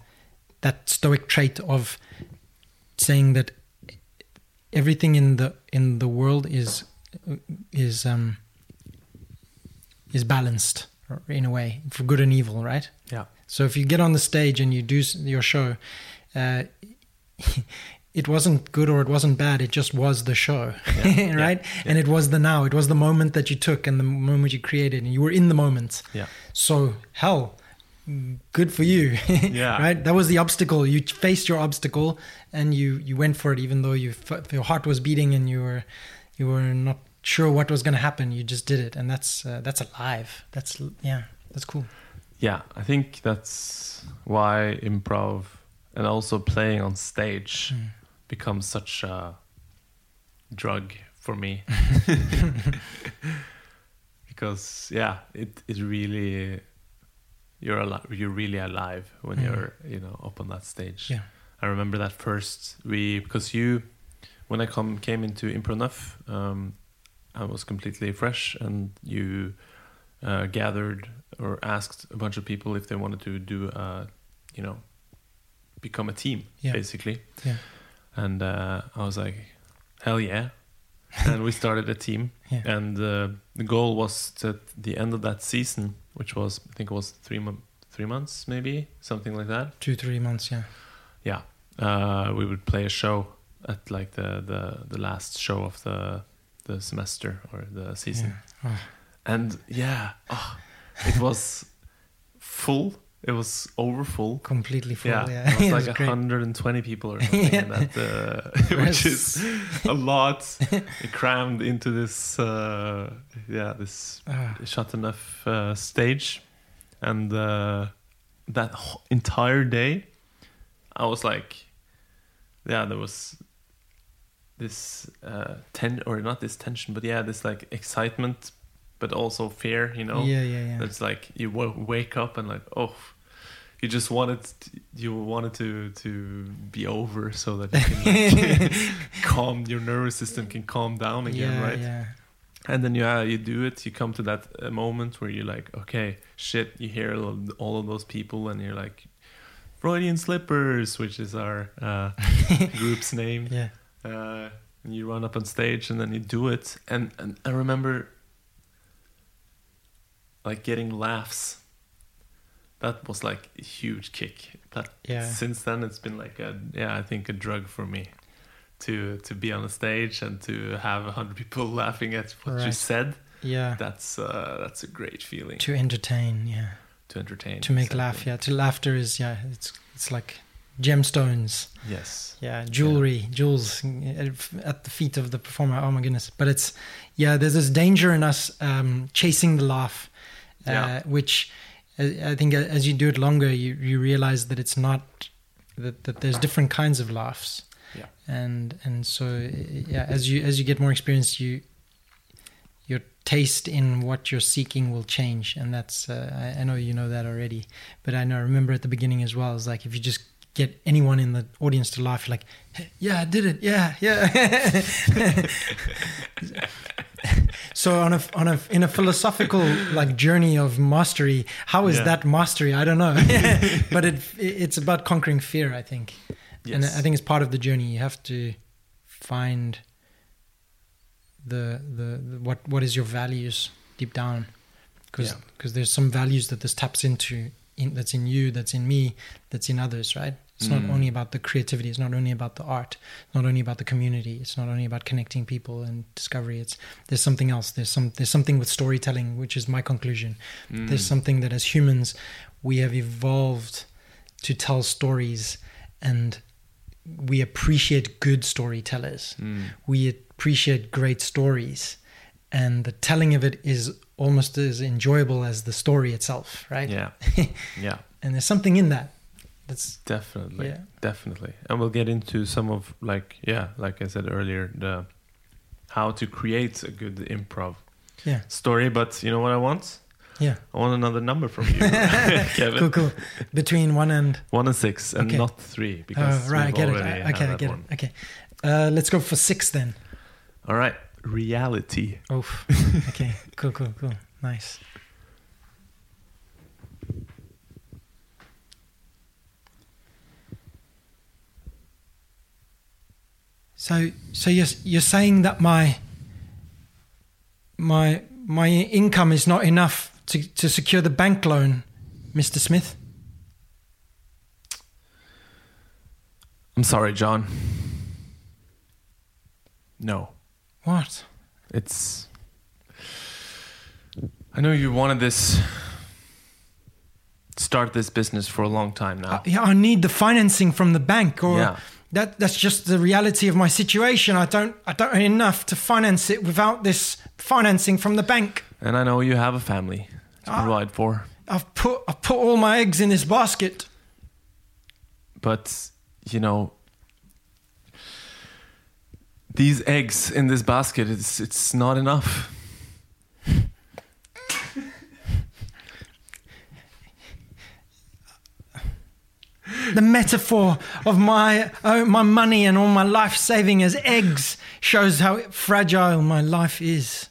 that stoic trait of saying that everything in the in the world is is um is balanced in a way for good and evil right yeah so if you get on the stage and you do your show, uh, it wasn't good or it wasn't bad. It just was the show, Yeah, right? yeah, And it was the now. It was the moment that you took and the moment you created, and you were in the moment. yeah So hell, good for you, Yeah. right? That was the obstacle. You faced your obstacle and you you went for it, even though you f- your heart was beating and you were you were not sure what was going to happen. You just did it, and that's uh, that's alive. That's yeah, that's cool. yeah i think that's why improv and also playing on stage Mm. becomes such a drug for me because yeah it it really you're alive you're really alive when Mm. you're you know up on that stage Yeah. i remember that first we because you when i come came into Impro Neuf, um i was completely fresh and you uh, gathered or asked a bunch of people if they wanted to do uh you know become a team Yeah. basically Yeah. and uh, I was like, hell yeah. and we started a team. Yeah. And uh, the goal was to, at the end of that season, which was, I think it was three, mon- three months, maybe, something like that. Two three months. Yeah. Yeah. Uh, we would play a show at like the, the, the last show of the, the semester or the season. Yeah. Oh. And yeah, oh, it was full. It was over full. completely full. Yeah, Yeah, it was It like great. 120 people or something, in that, uh, which is a lot crammed into this, uh, yeah, this Ah, Chateau Neuf uh, stage, and uh, that entire day, I was like, yeah, there was this uh, ten or not this tension, but yeah, this like excitement, but also fear, you know. yeah, yeah, yeah. It's like you w- wake up and like oh, you just wanted you wanted to to be over so that you can like, calm your nervous system can calm down again, yeah, right? yeah. And then yeah, you do it. You come to that uh, moment where you're like, okay, shit. You hear all of- all of those people, and you're like, Freudian slippers, which is our uh, group's name Yeah. uh, and you run up on stage and then you do it and, and i remember like getting laughs that was like a huge kick but Yeah. since then it's been like a yeah i think a drug for me to to be on a stage and to have a hundred people laughing at what you said Yeah. that's uh that's a great feeling To entertain. Yeah. to entertain. to make exactly. laugh. Yeah, to laughter is yeah, it's it's like gemstones. Yes. Yeah, jewelry, jewels at the feet of the performer. Oh my goodness! But it's yeah, there's this danger in us um, chasing the laugh, uh, Yeah. which I think as you do it longer, you you realize that it's not that that there's different kinds of laughs. Yeah. and and so yeah, as you as you get more experience, you your taste in what you're seeking will change, and that's uh, I, I know you know that already, but I know I remember at the beginning as well. It's like if you just get anyone in the audience to laugh, you're like, "Hey, yeah, I did it, yeah, yeah. so on a on a in a philosophical like journey of mastery, how is Yeah. that mastery? I don't know, but it it's about conquering fear. I think, yes. and I think it's part of the journey. You have to find the the, the what what is your values deep down because Yeah. because there's some values that this taps into in, that's in you that's in me that's in others right it's not Mm. only about the creativity it's not only about the art it's not only about the community it's not only about connecting people and discovery it's there's something else there's some there's something with storytelling which is my conclusion Mm. there's something that as humans we have evolved to tell stories and we appreciate good storytellers Mm. we appreciate great stories and the telling of it is almost as enjoyable as the story itself right Yeah. Yeah. and there's something in that that's Definitely. Yeah. Definitely. And we'll get into some of like yeah, like I said earlier, the how to create a good improv yeah story. But you know what I want? yeah I want another number from you, Kevin. cool cool between one and One and six, and Okay. not three because right i get it I- okay i get one. it okay uh, let's go for six then All right, reality. oh okay cool cool cool nice So, so you're you're saying that my my my income is not enough to to secure the bank loan, Mr. Smith? I'm sorry, John. No, What? it's. I know you wanted this. Start this business for a long time now. I, yeah, I need the financing from the bank, or Yeah. that that's just the reality of my situation. I don't I don't earn enough to finance it without this financing from the bank. and I know you have a family to Ah. provide for. I've put I've put all my eggs in this basket. but you know these eggs in this basket it's it's not enough The metaphor of my oh, my money and all my life saving as eggs shows how fragile my life is.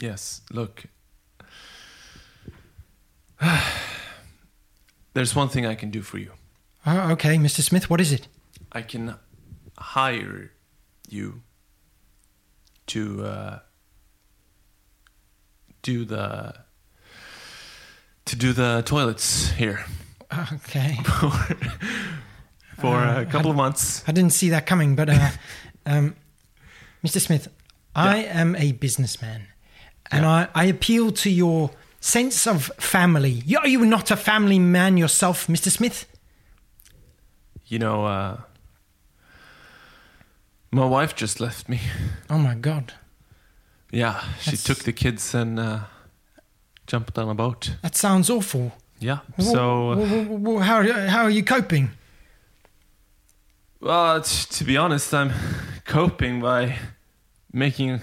yes look there's one thing i can do for you Oh, okay, Mr. Smith, what is it? i can hire you to uh, do the to do the toilets here Okay. for Uh, a couple of months I didn't see that coming, but uh, um, Mr. Smith, I am a businessman, and I, I appeal to your sense of family. You- Are you not a family man yourself, Mr. Smith? you know uh, my wife just left me Oh my God, Yeah, she That's- took the kids and uh, jumped on a boat. that sounds awful. Yeah. So, uh, Wh- wh- wh- how how are you coping? well, t- to be honest, I'm coping by making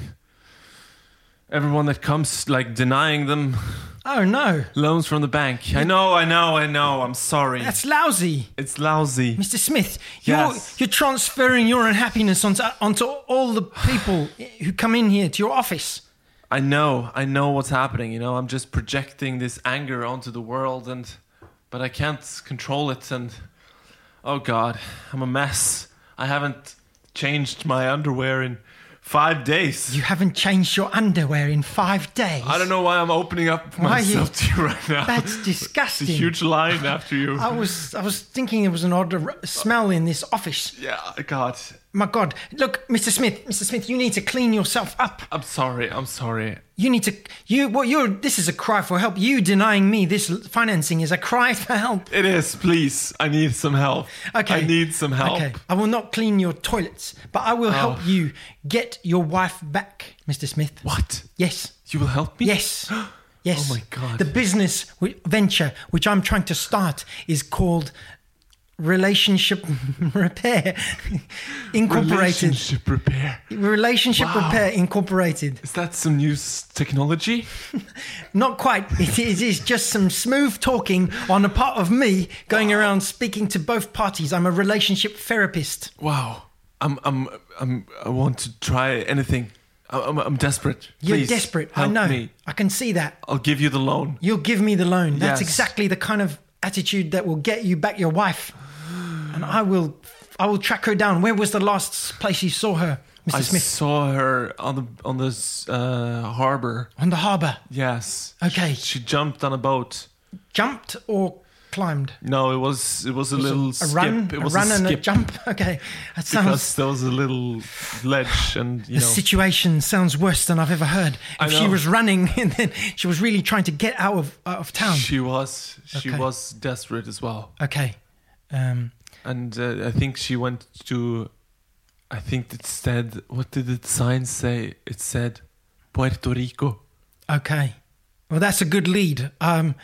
everyone that comes like denying them Oh no, loans from the bank. I know, I know, I know. I'm sorry. that's lousy. it's lousy. Mr. Smith, you're, Yes. you're transferring your unhappiness onto, onto all the people who come in here to your office. I know, I know what's happening. You know, I'm just projecting this anger onto the world, and but I can't control it. And oh God, I'm a mess. I haven't changed my underwear in five days. You haven't changed your underwear in five days. I don't know why I'm opening up myself to you right now. That's It's disgusting. a huge line after you. I was I was thinking there was an odd smell in this office. yeah, God. My God. Look, Mr. Smith, Mr. Smith, you need to clean yourself up. I'm sorry. I'm sorry. You need to, you, well, you're, this is a cry for help. You denying me this financing is a cry for help. It is. Please, I need some help. Okay. I need some help. Okay. I will not clean your toilets, but I will help Oh. you get your wife back, Mr. Smith. What? Yes. You will help me? Yes. Yes. Oh my God. The business w- venture which I'm trying to start is called Relationship Repair Incorporated. Relationship repair. Relationship Wow. Repair Incorporated. Is that some new s- technology? Not quite. It, it is just some smooth talking on the part of me going around speaking to both parties. I'm a relationship therapist. Wow. I'm. I'm. I'm. I want to try anything. I'm. I'm desperate. You're Please, desperate. I know. me. I can see that. I'll give you the loan. You'll give me the loan. That's Yes. exactly the kind of attitude that will get you back your wife. And I will I will track her down. Where was the last place you saw her, Mr. I Smith? saw her on the on this uh, harbor. On the harbour. Yes. Okay. She, she jumped on a boat. Jumped or climbed? No, it was it was a little a skip. run, it was a run a and a jump. Okay, that sounds. because there was a little ledge, and you the know. situation sounds worse than I've ever heard. If she was running and then she was really trying to get out of out of town. She was she Okay. was desperate as well, Okay, um, and uh, I think she went to. I think it said what did the sign say? It said Puerto Rico. okay. Well, that's a good lead. Um,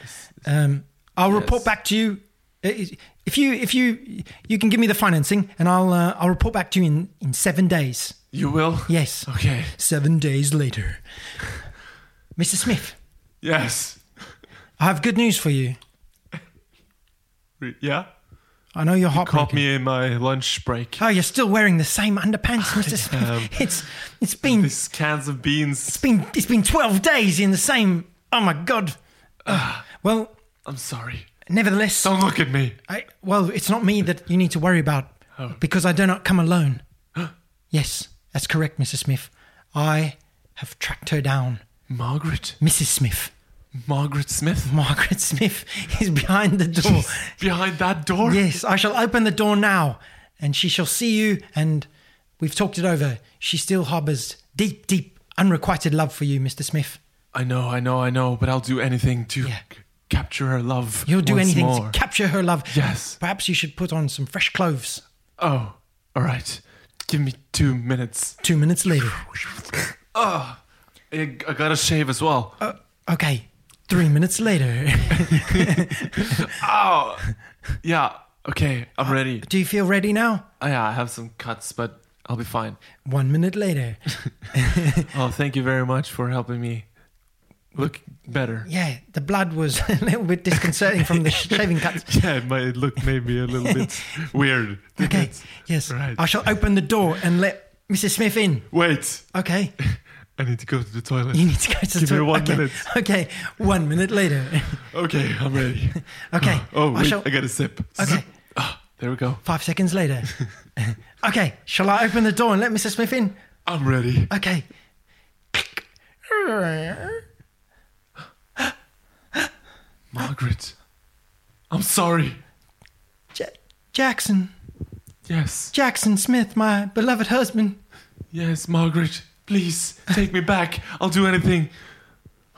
um, I'll report back to you. If you if you you can give me the financing, and I'll uh, I'll report back to you in in seven days. You will. Yes. Okay. Seven days later, Mr. Smith, Yes. I have good news for you. Yeah. I know you're hot. Caught heartbroken. me in my lunch break. Oh, you're still wearing the same underpants, Mr. Smith. It's it's been These cans of beans. it's been it's been twelve days in the same. Oh my god. Uh, well, I'm sorry. nevertheless, Don't look at me. I, well, it's not me that you need to worry about Oh. because I do not come alone. yes, that's correct, Mrs. Smith. I have tracked her down. Margaret. Mrs. Smith, Margaret Smith. Margaret Smith, is behind the door. Behind that door. Yes, I shall open the door now, and she shall see you. And we've talked it over. She still harbors deep, deep, unrequited love for you, Mr. Smith. I know, I know, I know, but I'll do anything to Yeah. c- capture her love. You'll do anything more. to capture her love. Yes. Perhaps you should put on some fresh clothes. Oh, all right. Give me two minutes. Two minutes later. I, I gotta shave as well. Uh, okay. Three minutes later. oh, yeah. Okay, I'm ready. Uh, do you feel ready now? Oh, yeah, I have some cuts, but I'll be fine. One minute later. Oh, thank you very much for helping me look better. Yeah, the blood was a little bit disconcerting from the shaving cuts. Yeah, it might look maybe a little bit weird. Okay. Yes. Right. I shall open the door and let Mrs. Smith in. Wait, Okay. I need to go to the toilet. You need to go to the toilet. Give me one okay. minute. Okay. One minute later. Okay, I'm ready. Okay. Oh, I wait, shall- I got a sip. Okay. Ah, there we go. Five seconds later. okay. Shall I open the door and let Mr. Smith in? I'm ready. Okay. Margaret. I'm sorry. Ja- Jackson. Yes. Jackson Smith, my beloved husband. Yes, Margaret. Please take me back. I'll do anything.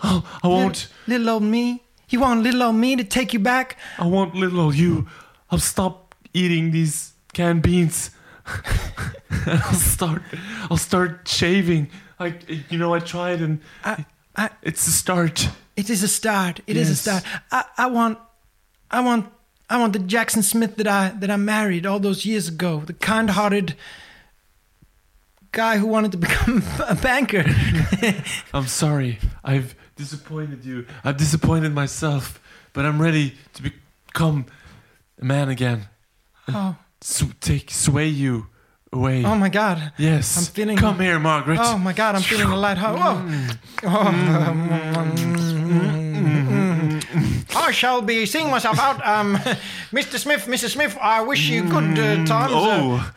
Oh, I won't. Little old me. You want little old me to take you back? I want little old you. I'll stop eating these canned beans. I'll start. I'll start shaving. Like you know, I tried and I, I, it's a start. it is a start. It is a start. I, I want, I want, I want the Jackson Smith that I that I married all those years ago. The kind-hearted guy who wanted to become a banker. I'm sorry. I've disappointed you. I've disappointed myself. But I'm ready to become a man again. oh, take sway you away. oh my God. yes. I'm feeling- Come here, Margaret. Oh my God, I'm feeling a light heart. Oh. Mm. Oh. Mm. Mm. I shall be seeing myself out. Um, Mr. Smith, Mrs. Smith, I wish you good uh, times. uh,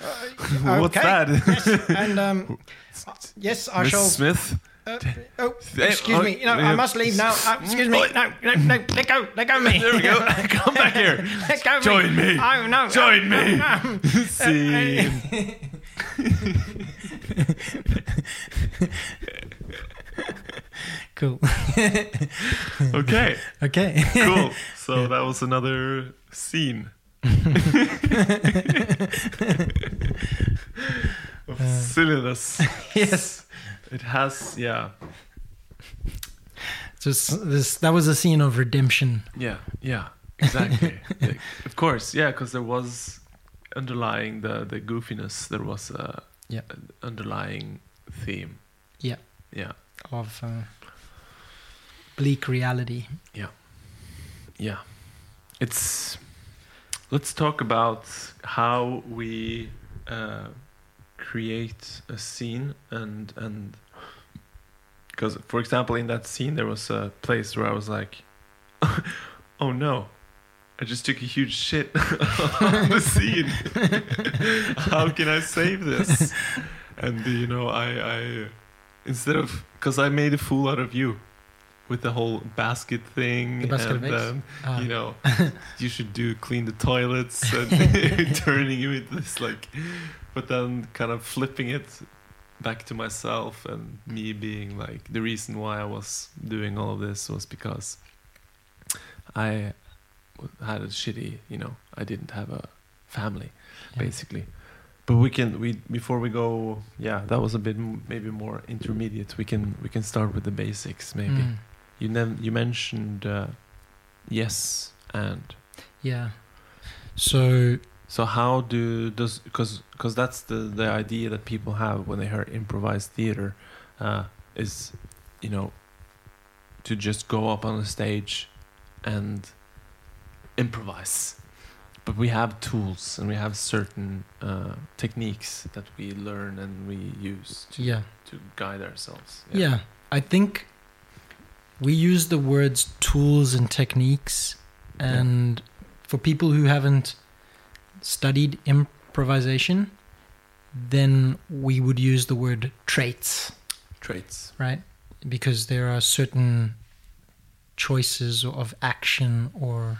Oh, what's okay. that? yes, and um, uh, yes, I Miss shall. Smith. Uh, oh, excuse oh, me. No. I must leave now. Uh, excuse me. Oh. No, no, no. Let go. Let go of me. There we go. Come back here. Let go of Join me. Oh no. Join me. Um, Scene. Cool. Okay, okay. cool. So that was another scene. of Uh, silliness. yes. It has, yeah, Just this. That was a scene of redemption. yeah, yeah, exactly. Like, of course, yeah, because there was underlying the the goofiness. There was a Yeah. underlying theme. Yeah. Yeah, of uh, bleak reality. yeah. Yeah. It's. Let's talk about how we uh, create a scene and and because for example in that scene there was a place where I was like, oh no. I just took a huge shit on the scene. How can I save this? And you know, I, I instead of because I made a fool out of you with the whole basket thing, The basket and then Ah. you know, you should do clean the toilets and turning you into this like, but then kind of flipping it back to myself and me being like the reason why I was doing all of this was because I had a shitty, you know, I didn't have a family Yeah. basically. But we can we before we go, yeah, that was a bit maybe more intermediate. We can we can start with the basics maybe. Mm, You nev- you mentioned uh, yes and yeah. So so how do does because because that's the the idea that people have when they hear improvised theater uh, is you know to just go up on a stage and improvise but we have tools and we have certain uh, techniques that we learn and we use to, yeah, to guide ourselves yeah. I think we use the words tools and techniques, and for people who haven't studied improvisation, then we would use the word traits. traits right? Because there are certain choices of action or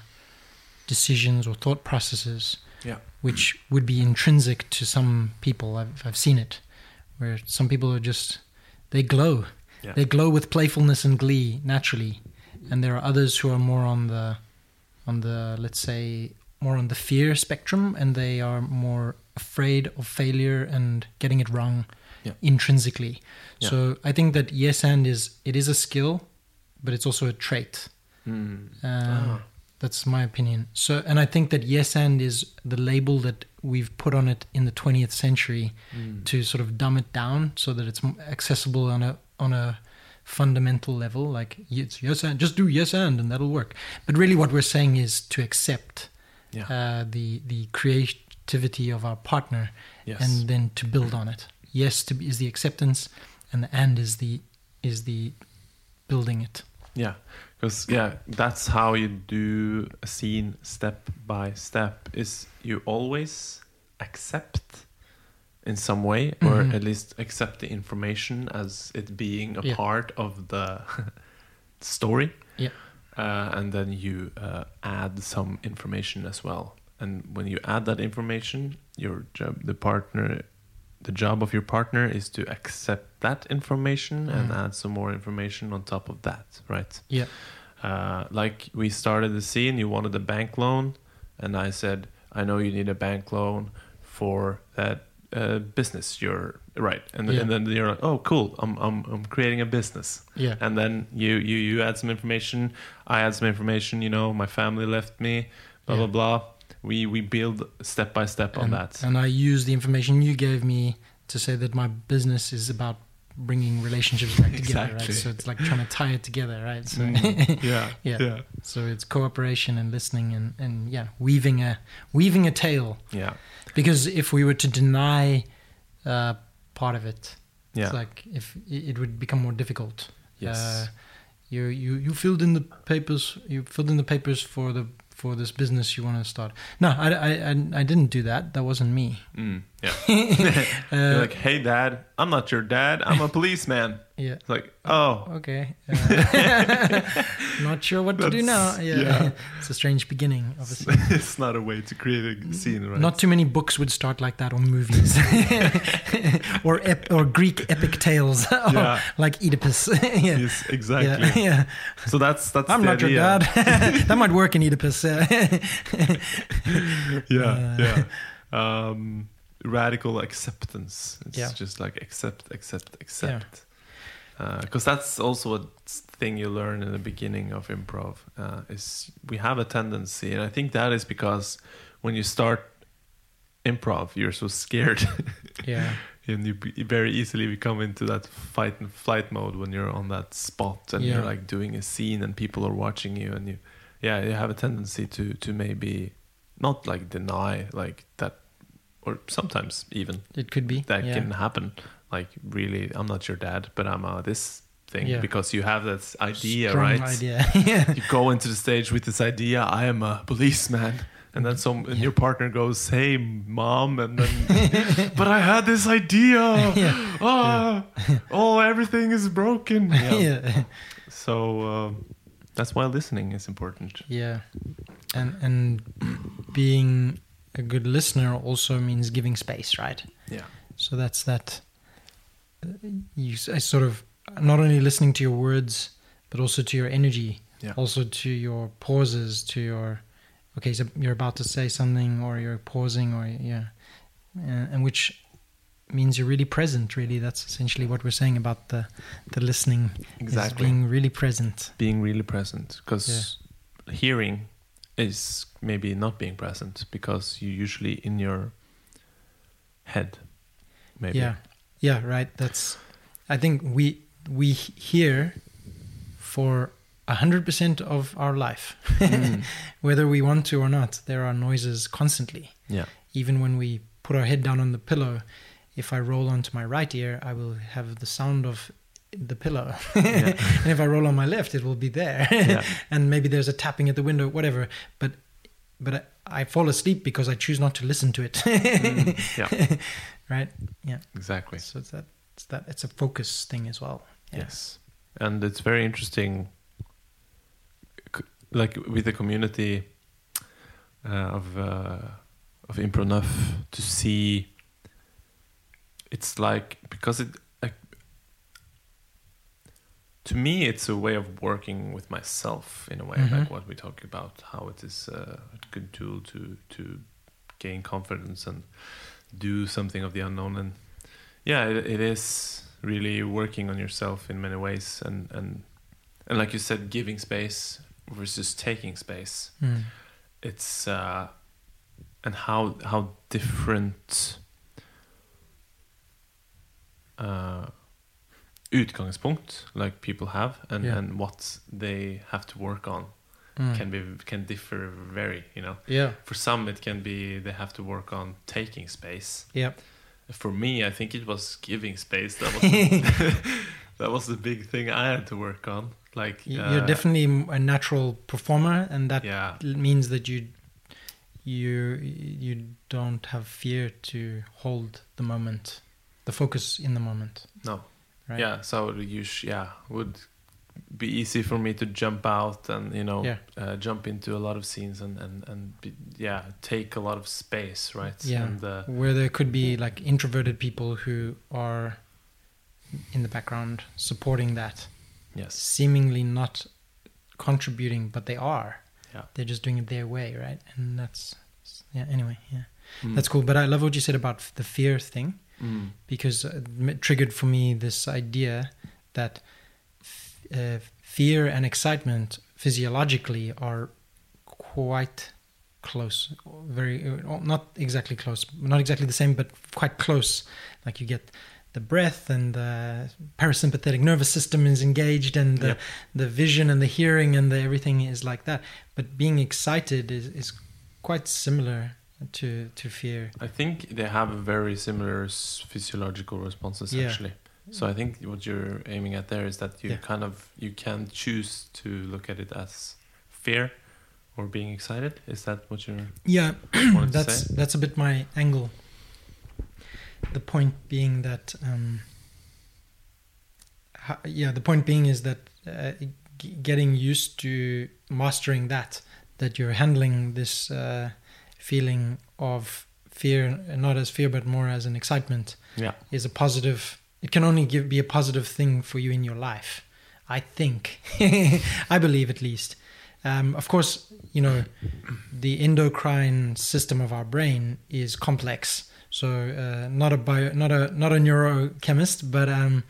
decisions or thought processes Yeah. which would be intrinsic to some people. I've, I've seen it where some people are just, they glow. Yeah. They glow with playfulness and glee naturally. And there are others who are more on the, on the, let's say, more on the fear spectrum and they are more afraid of failure and getting it wrong Yeah. intrinsically. Yeah. So I think that yes and is it is a skill, but it's also a trait. Mm. Um, Ah. That's my opinion. So, and I think that yes and is the label that we've put on it in the 20th century Mm. to sort of dumb it down so that it's accessible on a on a fundamental level. Like it's yes and just do yes and and that'll work. But really, what we're saying is to accept Yeah. uh, the the creativity of our partner yes. and then to build on it. Yes to be, is the acceptance, and the and is the is the building it. Yeah, because yeah, that's how you do a scene step by step. Is you always accept in some way, or Mhm. at least accept the information as it being a Yeah. part of the story. Yeah. uh, and then you uh, add some information as well. And when you add that information, your job, the partner, the job of your partner is to accept that information and Mm. add some more information on top of that, right? Yeah. Uh, like we started the scene, you wanted a bank loan, and I said, I know you need a bank loan for that uh, business. You're right, and, Yeah. and then you're like, oh, cool, I'm I'm I'm creating a business Yeah. and then you you you add some information i add some information you know my family left me blah Yeah. blah blah we we build step by step on that And I use the information you gave me to say that my business is about bringing relationships back together, Exactly. right? So it's like trying to tie it together, right? So Mm. yeah Yeah. yeah so it's cooperation and listening and and yeah, weaving a weaving a tale. yeah Because if we were to deny uh, part of it, yeah it's like if it would become more difficult. yes Uh, you you you filled in the papers. You filled in the papers for the for this business you want to start. No, I, I, I, I didn't do that. That wasn't me. mm, Yeah. You're like, hey, dad, I'm not your dad. I'm a policeman. yeah. It's like, oh, Okay. Uh, not sure what to do now. Yeah. yeah. It's a strange beginning, obviously. it's not a way to create a scene, right? Not too many books would start like that, or movies, or ep- or Greek epic tales, Yeah. like Oedipus. yeah. Yes, exactly. Yeah, yeah. So that's that's I'm not your dad. that might work in Oedipus. uh, Yeah, Uh, yeah. Um, radical acceptance. It's Yeah. just like accept, accept, accept. Because that's also a thing you learn in the beginning of improv. Uh, is we have a tendency, and I think that is because when you start improv, you're so scared. yeah. and you, you very easily become into that fight and flight mode when you're on that spot and Yeah. you're like doing a scene and people are watching you and you yeah you have a tendency to to maybe not like deny like that or sometimes even It could be. that yeah. can happen like really i'm not your dad but i'm uh, this thing Yeah. because you have this idea Strong right idea. yeah. you go into the stage with this idea i am a policeman and then some and your partner goes hey mom and then but i had this idea Yeah. ah, oh everything is broken yeah. yeah. so um, that's why listening is important Yeah, and and being a good listener also means giving space, right? yeah So that's that. uh, You I sort of not only listening to your words, but also to your energy, Yeah. also to your pauses, to your okay, so you're about to say something, or you're pausing, or yeah, and, which means you're really present. Really, that's essentially what we're saying about the the listening. is Exactly. being really present. being really present because hearing is maybe not being present because you're usually in your head maybe Yeah, yeah, right. That's. I think we we hear for a hundred percent of our life, Mm. whether we want to or not. There are noises constantly. yeah Even when we put our head down on the pillow, if I roll onto my right ear, I will have the sound of the pillow, Yeah. and if I roll on my left, it will be there. Yeah. and maybe there's a tapping at the window, whatever. But but I, I fall asleep because I choose not to listen to it. Mm, yeah right? Yeah. exactly So it's that it's that it's a focus thing as well. Yeah. Yes, and it's very interesting, like with the community uh, of uh, of Impro to see. It's like because it, to me, it's a way of working with myself in a way, Mhm. like what we talk about, how it is uh, a good tool to to gain confidence and do something of the unknown and yeah it, it is really working on yourself in many ways and and and like you said giving space versus taking space Mm. it's uh and how how different uh utgangspunkt like people have and Yeah. and what they have to work on Mm. can be can differ very you know yeah. for some it can be they have to work on taking space Yeah. for me i think it was giving space that was the, that was the big thing i had to work on like uh, You're definitely a natural performer, and that yeah means that you you you don't have fear to hold the moment, the focus in the moment. no Right? yeah so you sh- yeah would be easy for me to jump out and you know Yeah. uh, jump into a lot of scenes and and and be, yeah take a lot of space right Yeah. and uh, Where there could be like introverted people who are in the background supporting that, yes seemingly not contributing, but they are. Yeah. They're just doing it their way, right? And that's yeah. Anyway, yeah, Mm. that's cool. But I love what you said about the fear thing. Mm. because it triggered for me this idea that f- uh, fear and excitement physiologically are quite close very uh, not exactly close not exactly the same but quite close. Like you get the breath and the parasympathetic nervous system is engaged and the, the vision and the hearing and the everything is like that. But being excited is, is quite similar to to fear I think they have very similar physiological responses Yeah. actually. So I think what you're aiming at there is that you Yeah. kind of you can choose to look at it as fear or being excited. Is that what you're yeah that's that's a bit my angle the point being that um, yeah the point being is that uh, g- getting used to mastering that that you're handling this uh, feeling of fear not as fear but more as an excitement Yeah. is a positive it can only give be a positive thing for you in your life i think. I believe at least. Um, of course you know the endocrine system of our brain is complex. So uh, not a bio not a not a neurochemist but um,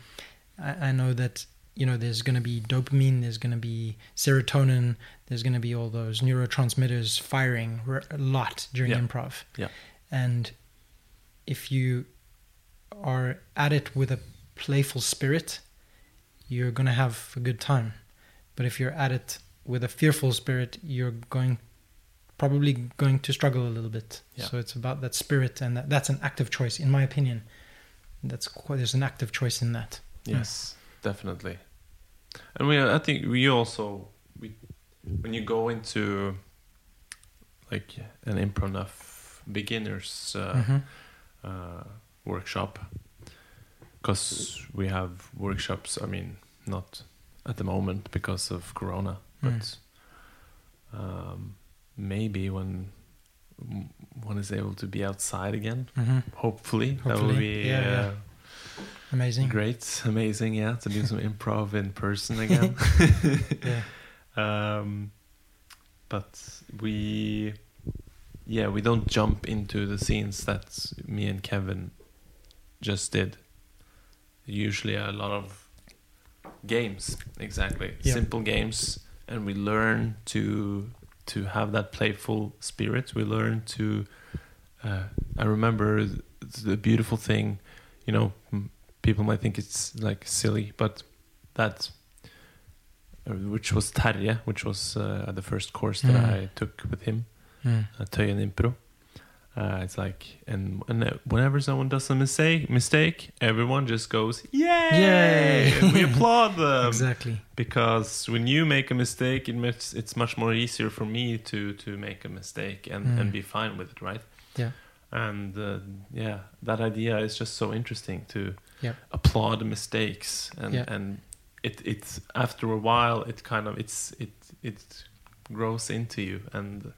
I, I know that you know there's going to be dopamine there's going to be serotonin there's going to be all those neurotransmitters firing r- a lot during Yeah. improv Yeah. and if you are at it with a playful spirit, you're going to have a good time. But if you're at it with a fearful spirit, you're going probably going to struggle a little bit. Yeah. So it's about that spirit, and that, that's an active choice, in my opinion. That's quite, there's an active choice in that. Yes, definitely. And we, I think we also, we, when you go into like an improv beginners uh, Mhm. uh, workshop, because we have workshops. I mean, not at the moment because of Corona, but um, maybe when one is able to be outside again, hmm hopefully, that will be. yeah, yeah. uh, Amazing. Great, amazing, yeah, to do some improv in person again. Yeah. Um, but we, yeah, we don't jump into the scenes that me and Kevin just did. Usually a lot of games, exactly, Yeah. simple games, and we learn to to have that playful spirit. We learn to. Uh, I remember the beautiful thing, you know. People might think it's like silly, but that, which was Terje, which was uh, the first course that Mm. I took with him, Mm. uh, Tøyen Impro. Uh, it's like, and, and uh, whenever someone does a mistake, mistake, everyone just goes, "Yay!" Yay! we applaud them exactly. because when you make a mistake, it makes it's much more easier for me to to make a mistake and Mm. and be fine with it, right? Yeah. And uh, yeah, that idea is just so interesting to Yep. applaud mistakes and Yeah. and it it's after a while it kind of it's it it grows into you and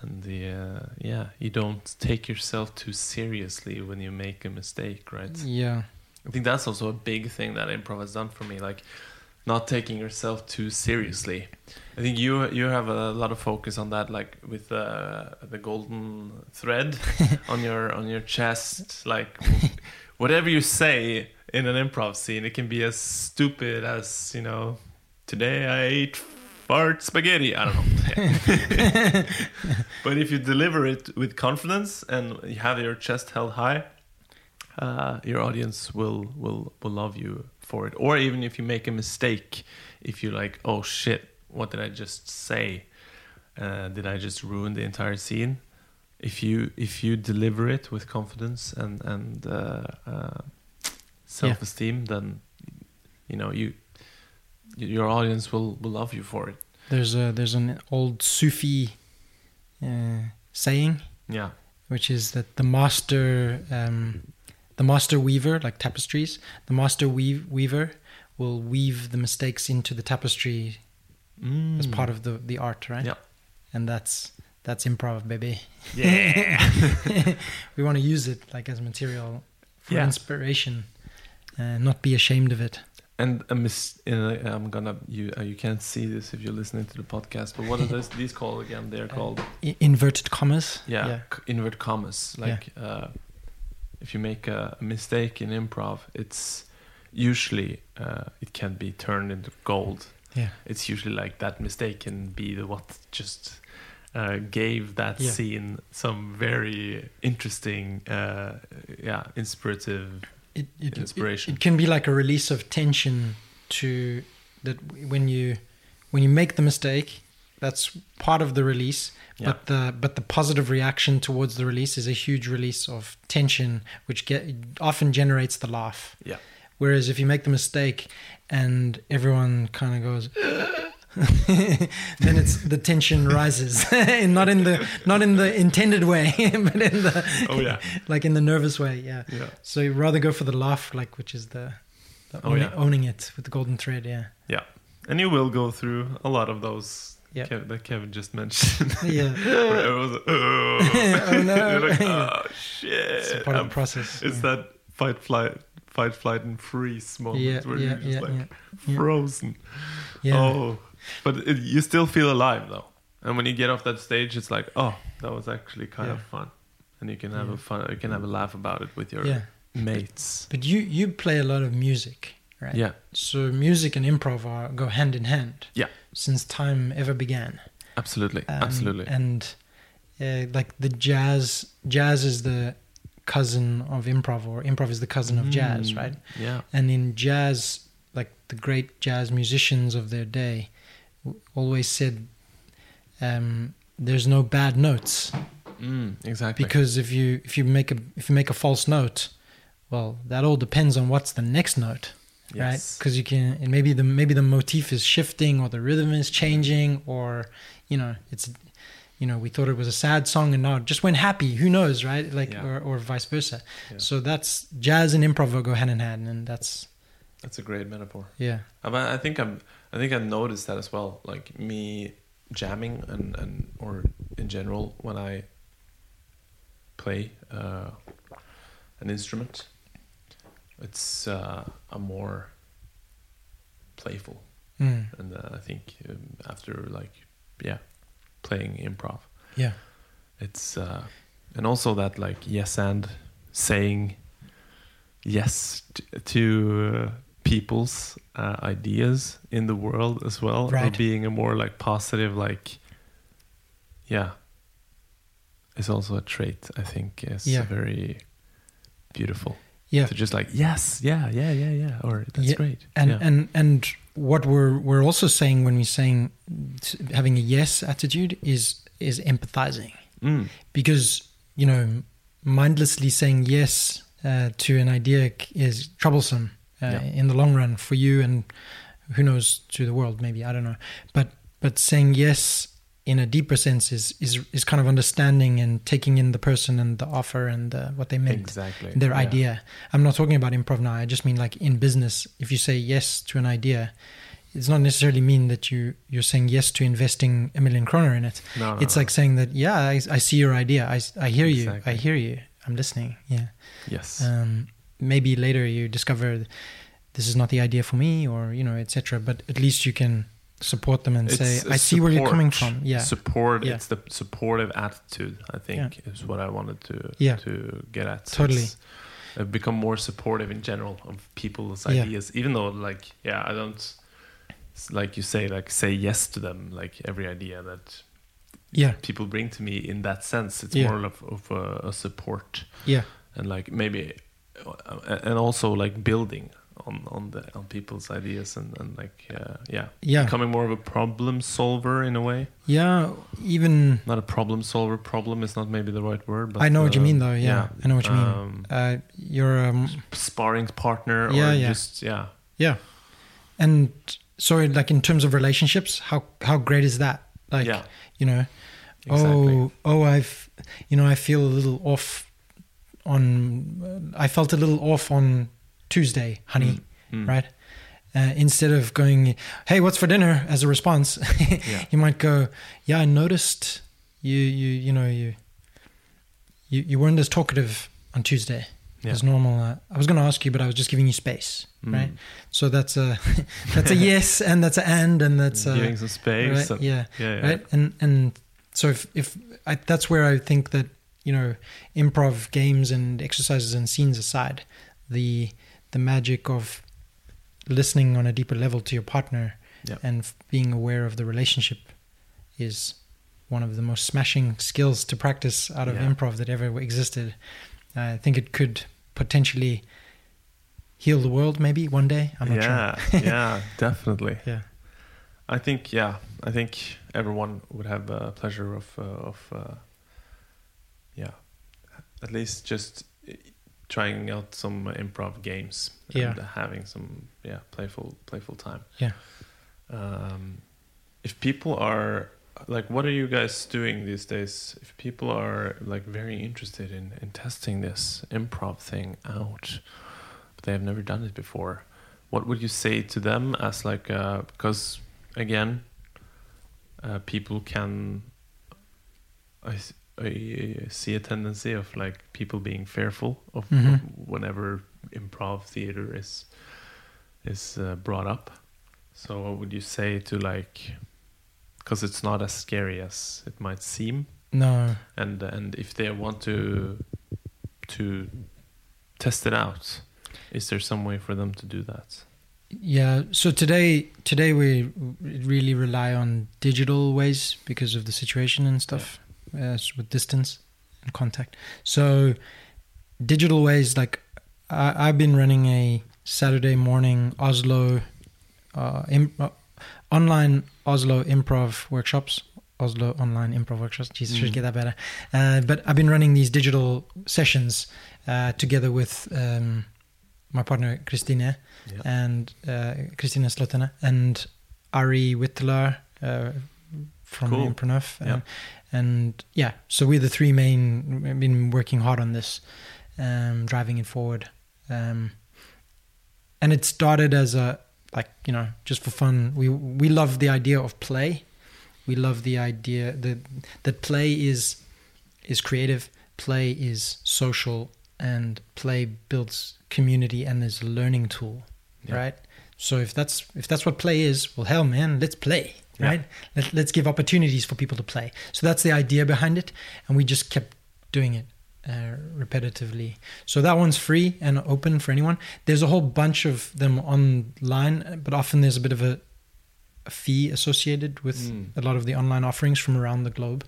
and the uh, yeah you don't take yourself too seriously when you make a mistake right Yeah. I think that's also a big thing that improv has done for me, like not taking yourself too seriously. I think you you have a lot of focus on that, like with uh, the golden thread on your on your chest, like whatever you say in an improv scene, it can be as stupid as you know, today I ate fart spaghetti. I don't know. but if you deliver it with confidence and you have your chest held high, uh, your audience will will will love you for it. Or even if you make a mistake, if you're like, oh shit, what did I just say? Uh, did I just ruin the entire scene? If you if you deliver it with confidence and and uh, uh, self esteem, then you know you your audience will will love you for it. There's a there's an old Sufi uh, saying Yeah, which is that the master um, the master weaver like tapestries the master weave, weaver will weave the mistakes into the tapestry as part of the the art right Mm. Yeah. and that's that's improv baby yeah. we want to use it like as material for Yeah. inspiration and not be ashamed of it And a mis- in a, I'm gonna you uh, you can't see this if you're listening to the podcast, but what are those, these called again? They're called I- inverted commas yeah, c- invert commas. Like uh, if you make a, a mistake in improv, it's usually uh, it can be turned into gold. yeah It's usually like that mistake can be the what just uh, gave that Yeah. scene some very interesting, uh, yeah, inspirative. It, it, Inspiration. It, it can be like a release of tension to that when you when you make the mistake that's part of the release Yeah. but the but the positive reaction towards the release is a huge release of tension which get often generates the laugh Yeah. whereas if you make the mistake and everyone kind of goes then it's the tension rises, and not in the not in the intended way, but in the Oh yeah. like in the nervous way. Yeah. Yeah. So you rather go for the laugh, like which is the, the Oh, owning, yeah. owning it with the golden thread. Yeah. Yeah. And you will go through a lot of those Yeah. Kev- that Kevin just mentioned. Yeah. Where was, oh, Oh, no. Like, oh shit. It's a part of the um, process. It's yeah. that fight, flight, fight, flight, and freeze moment Yeah, where yeah, you're just yeah, like yeah. Yeah. frozen. yeah. Oh, but it, you still feel alive though. And when you get off that stage, it's like, oh, that was actually kind Yeah. of fun, and you can have Yeah. a fun, you can have a laugh about it with your yeah. mates. But you you play a lot of music, right? Yeah, So music and improv are, go hand in hand. Yeah. Since time ever began. absolutely, Um, absolutely. And uh, like the jazz, jazz is the cousin of improv, or improv is the cousin of jazz, Mm, right? Yeah, And in jazz, like the great jazz musicians of their day, always said, um, "There's no bad notes mm, exactly. because if you if you make a if you make a false note, well, that all depends on what's the next note." right because you can and maybe the maybe the motif is shifting or the rhythm is changing or you know it's you know we thought it was a sad song and now it just went happy who knows right like Yeah. or, or vice versa Yeah. so that's jazz and improv go hand in hand and that's that's a great metaphor. yeah I, mean, I think I'm. I think I noticed that as well. Like me jamming and and or in general when I play uh, an instrument, it's uh, a more playful, mm. and uh, I think um, after like yeah, playing improv, yeah it's uh, and also that like yes and saying yes t- to uh, people's uh, ideas in the world as well Right. being a more like positive like yeah. Is also a trait i think is Yeah. very beautiful. Yeah. To just like yes yeah yeah yeah yeah or that's Yeah, great. And yeah. and and what we're we're also saying when we're saying having a yes attitude is is empathizing. Mm, because you know mindlessly saying yes uh, to an idea is troublesome Yeah. in the long run for you and who knows to the world maybe I don't know but but saying yes in a deeper sense is is is kind of understanding and taking in the person and the offer and uh, what they meant exactly their yeah. idea. I'm not talking about improv now. I just mean like in business, if you say yes to an idea, it's not necessarily mean that you you're saying yes to investing a million kroner in it. no, no, it's no. like saying that yeah, I, I see your idea. I, I hear you. I hear you. I'm listening. Yeah. yes Um, maybe later you discover this is not the idea for me, or you know, etc. But at least you can support them and say, i see where you're coming from. Yeah. support Yeah. it's the supportive attitude i think is what i wanted to Yeah. to get at Totally. It's, uh, become more supportive in general of people's Yeah. ideas even though like yeah i don't like you say like say yes to them like every idea that Yeah. people bring to me in that sense it's Yeah. more of, of a, a support Yeah. and like maybe and also like building on on the on people's ideas and, and like uh, yeah Yeah. becoming more of a problem solver in a way Yeah. Even not a problem solver. Problem is not maybe the right word. But I know what you uh, mean, though. Yeah, I know what you mean. Um, uh, you're um, sparring partner, or Yeah, yeah. just yeah, Yeah. And so like in terms of relationships, how how great is that? Like yeah, you know, exactly. oh oh I've you know I feel a little off on I felt a little off on Tuesday, honey, Mm. right? Uh, instead of going, "Hey, what's for dinner?" as a response, Yeah. you might go, "Yeah, I noticed you you you know you you you weren't as talkative on Tuesday Yeah. as normal. Uh, I was going to ask you, but I was just giving you space, Mm. right? So that's a that's a yes, and that's an and, and that's a giving some space. right, and- yeah, yeah, yeah. right. And and so if if I, that's where I think that you know improv games and exercises and scenes aside, the the magic of listening on a deeper level to your partner Yeah. and being aware of the relationship is one of the most smashing skills to practice out of Yeah. improv that ever existed. I think it could potentially heal the world maybe one day. I'm not yeah, sure. yeah, definitely. Yeah. I think yeah, I think everyone would have a pleasure of uh, of uh, at least just uh, trying out some improv games and Yeah. having some yeah playful playful time. Yeah. Um, if people are like what are you guys doing these days if people are like very interested in in testing this improv thing out but they have never done it before what would you say to them as like uh because again uh, people can I, I see a tendency of like people being fearful of Mhm. whenever improv theater is is uh, brought up so what would you say to like because it's not as scary as it might seem No. and and if they want to to test it out is there some way for them to do that Yeah. So today, today we really rely on digital ways because of the situation and stuff, uh, with distance and contact. So digital ways, like I, I've been running a Saturday morning Oslo, uh, im- uh, online Oslo improv workshops. Oslo online improv workshops. Jesus, should Mm. get that better. Uh, but I've been running these digital sessions uh, together with um, my partner Christine yeah and uh, Christina Slotene and Ari Wittler uh, from Cool. Yeah. And, yeah, so we're the three main, we've been working hard on this, um, driving it forward. Um, and it started as a, like, you know, just for fun. We, we love the idea of play. We love the idea that, that play is, is creative, play is social, and play builds community and is a learning tool Yeah. right so if that's if that's what play is well hell man let's play Yeah. right? Let, let's give opportunities for people to play. So that's the idea behind it and we just kept doing it uh, repetitively. So that one's free and open for anyone. There's a whole bunch of them online but often there's a bit of a, a fee associated with Mm. a lot of the online offerings from around the globe.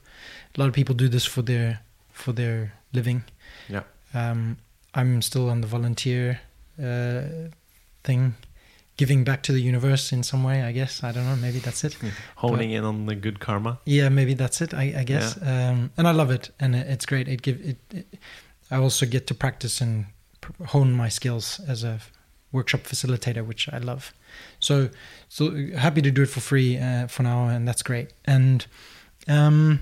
A lot of people do this for their for their living. Yeah. Um, I'm still on the volunteer uh, thing, giving back to the universe in some way. I guess I don't know. Maybe that's it. honing in on the good karma Yeah, maybe that's it. I, I guess. Um, and I love it, and it's great. It give it, it. I also get to practice and hone my skills as a workshop facilitator, which I love. So, so happy to do it for free uh, for now, and that's great. And um,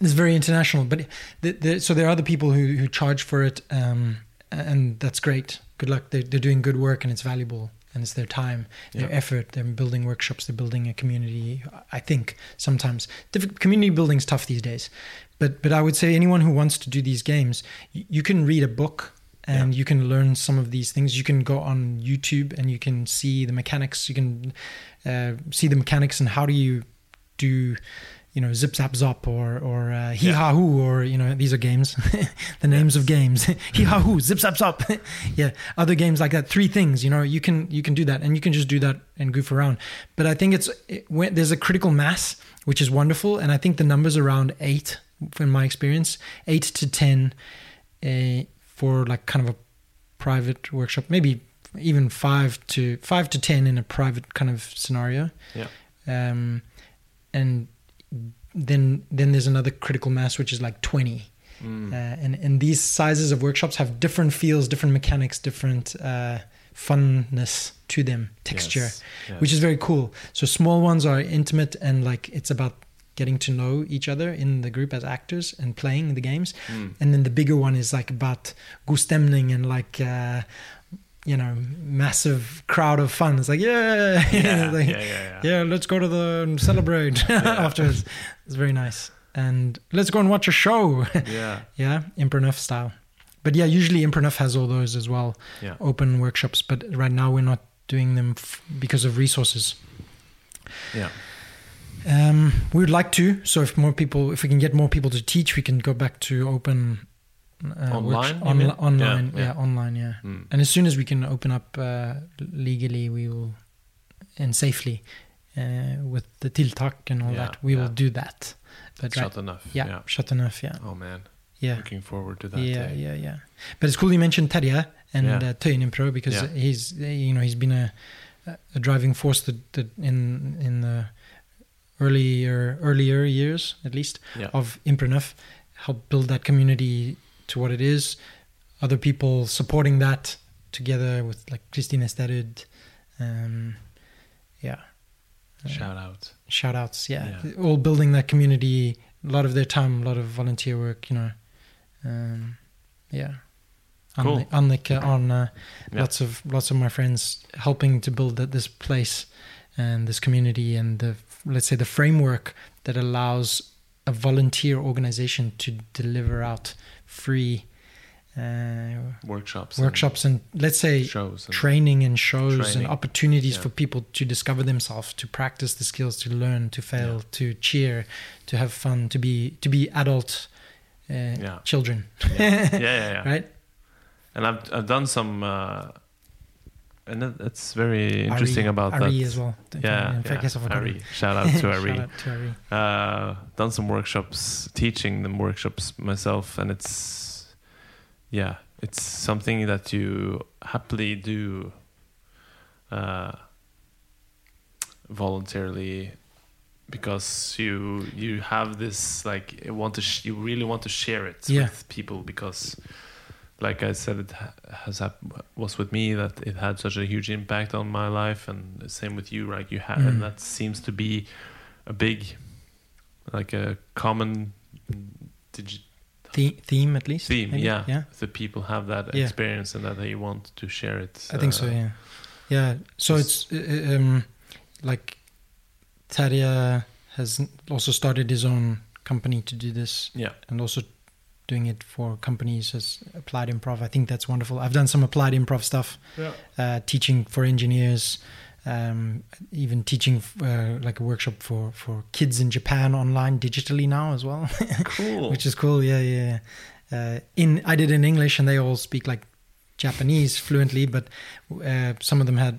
it's very international, but the, the, so there are other people who, who charge for it, um, and that's great. Good luck. They're, they're doing good work, and it's valuable, and it's their time, their Yeah. effort. They're building workshops. They're building a community. I think sometimes community building is tough these days, but but I would say anyone who wants to do these games, you, you can read a book and you can learn some of these things. You can go on YouTube and you can see the mechanics. You can uh, see the mechanics and how do you do, you know, zip zap zop or or uh, hee ha hoo or you know these are games, the names of games hee ha hoo zip zap zop, yeah, other games like that. Three things, you know, you can you can do that and you can just do that and goof around. But I think it's it, when, there's a critical mass which is wonderful, and I think the numbers around eight, in my experience, eight to ten. Uh, for like kind of a private workshop, maybe even five to five to ten in a private kind of scenario. Yeah. Um, and then then there's another critical mass which is like twenty. Mm. Uh, and and these sizes of workshops have different feels, different mechanics, different uh, funness to them, texture, Yes, which is very cool. So small ones are intimate and like it's about getting to know each other in the group as actors and playing the games Mm. and then the bigger one is like about god stämning and like uh you know massive crowd of fun it's like yeah yeah, Like, yeah, yeah, yeah. yeah, let's go to the and celebrate afterwards it's very nice and let's go and watch a show yeah, yeah Impro Neuf style but yeah usually Impro Neuf has all those as well yeah. open workshops but right now we're not doing them f- because of resources yeah. um, we would like to. So if more people, if we can get more people to teach, we can go back to open uh, Online, you on- online, Yeah, yeah, yeah. online, yeah. Mm. And as soon as we can open up uh, legally, we will, and safely, uh, with the tiltak and all Yeah, that, we will do that. But right, enough. yeah, shut enough, yeah, Oh man, yeah. looking forward to that Yeah, day. yeah, yeah. But it's cool you mentioned Terje and Yeah. uh, Tøyen Impro because he's you know he's been a a driving force that, that in in the earlier earlier years at least of Impro Neuf helped build that community to what it is. Other people supporting that together with like Christine Sterud. Um, yeah. Uh, Shout out. shout outs. Yeah. Yeah. all building that community. A lot of their time, a lot of volunteer work. You know, um, yeah. Cool. Anni- Annika, Anna, Yeah. lots of lots of my friends helping to build that, this place and this community and the let's say the framework that allows a volunteer organization to deliver out free uh, Workshops. workshops and let's say shows. And, training and shows Training. and opportunities Yeah. for people to discover themselves to practice the skills to learn to fail Yeah. to cheer to have fun to be to be adult uh, Yeah. children yeah. yeah, yeah, yeah. right And I've I've done some, uh, and that, that's very interesting Ari, about Ari that. as well Yeah, in fact yeah. I Ari. Shout out to Ari. Shout out to Ari. uh, done some workshops, teaching them workshops myself, and it's yeah, it's something that you happily do uh, voluntarily because you you have this like you want to sh- you really want to share it Yeah. with people because like I said it has was with me that it had such a huge impact on my life and the same with you right you had Mm. and that seems to be a big like a common digi- The- theme at least theme maybe? yeah yeah the people have that Yeah. experience and that they want to share it I think so. uh, Yeah, yeah. So it's uh, um, like Terje has also started his own company to do this, yeah and also doing it for companies as applied improv. I think that's wonderful. I've done some applied improv stuff, yeah uh, teaching for engineers, um, even teaching uh, like a workshop for for kids in Japan online digitally now as well. cool which is cool. Yeah, yeah. Uh, in I did in English, and they all speak like Japanese fluently, but uh, some of them had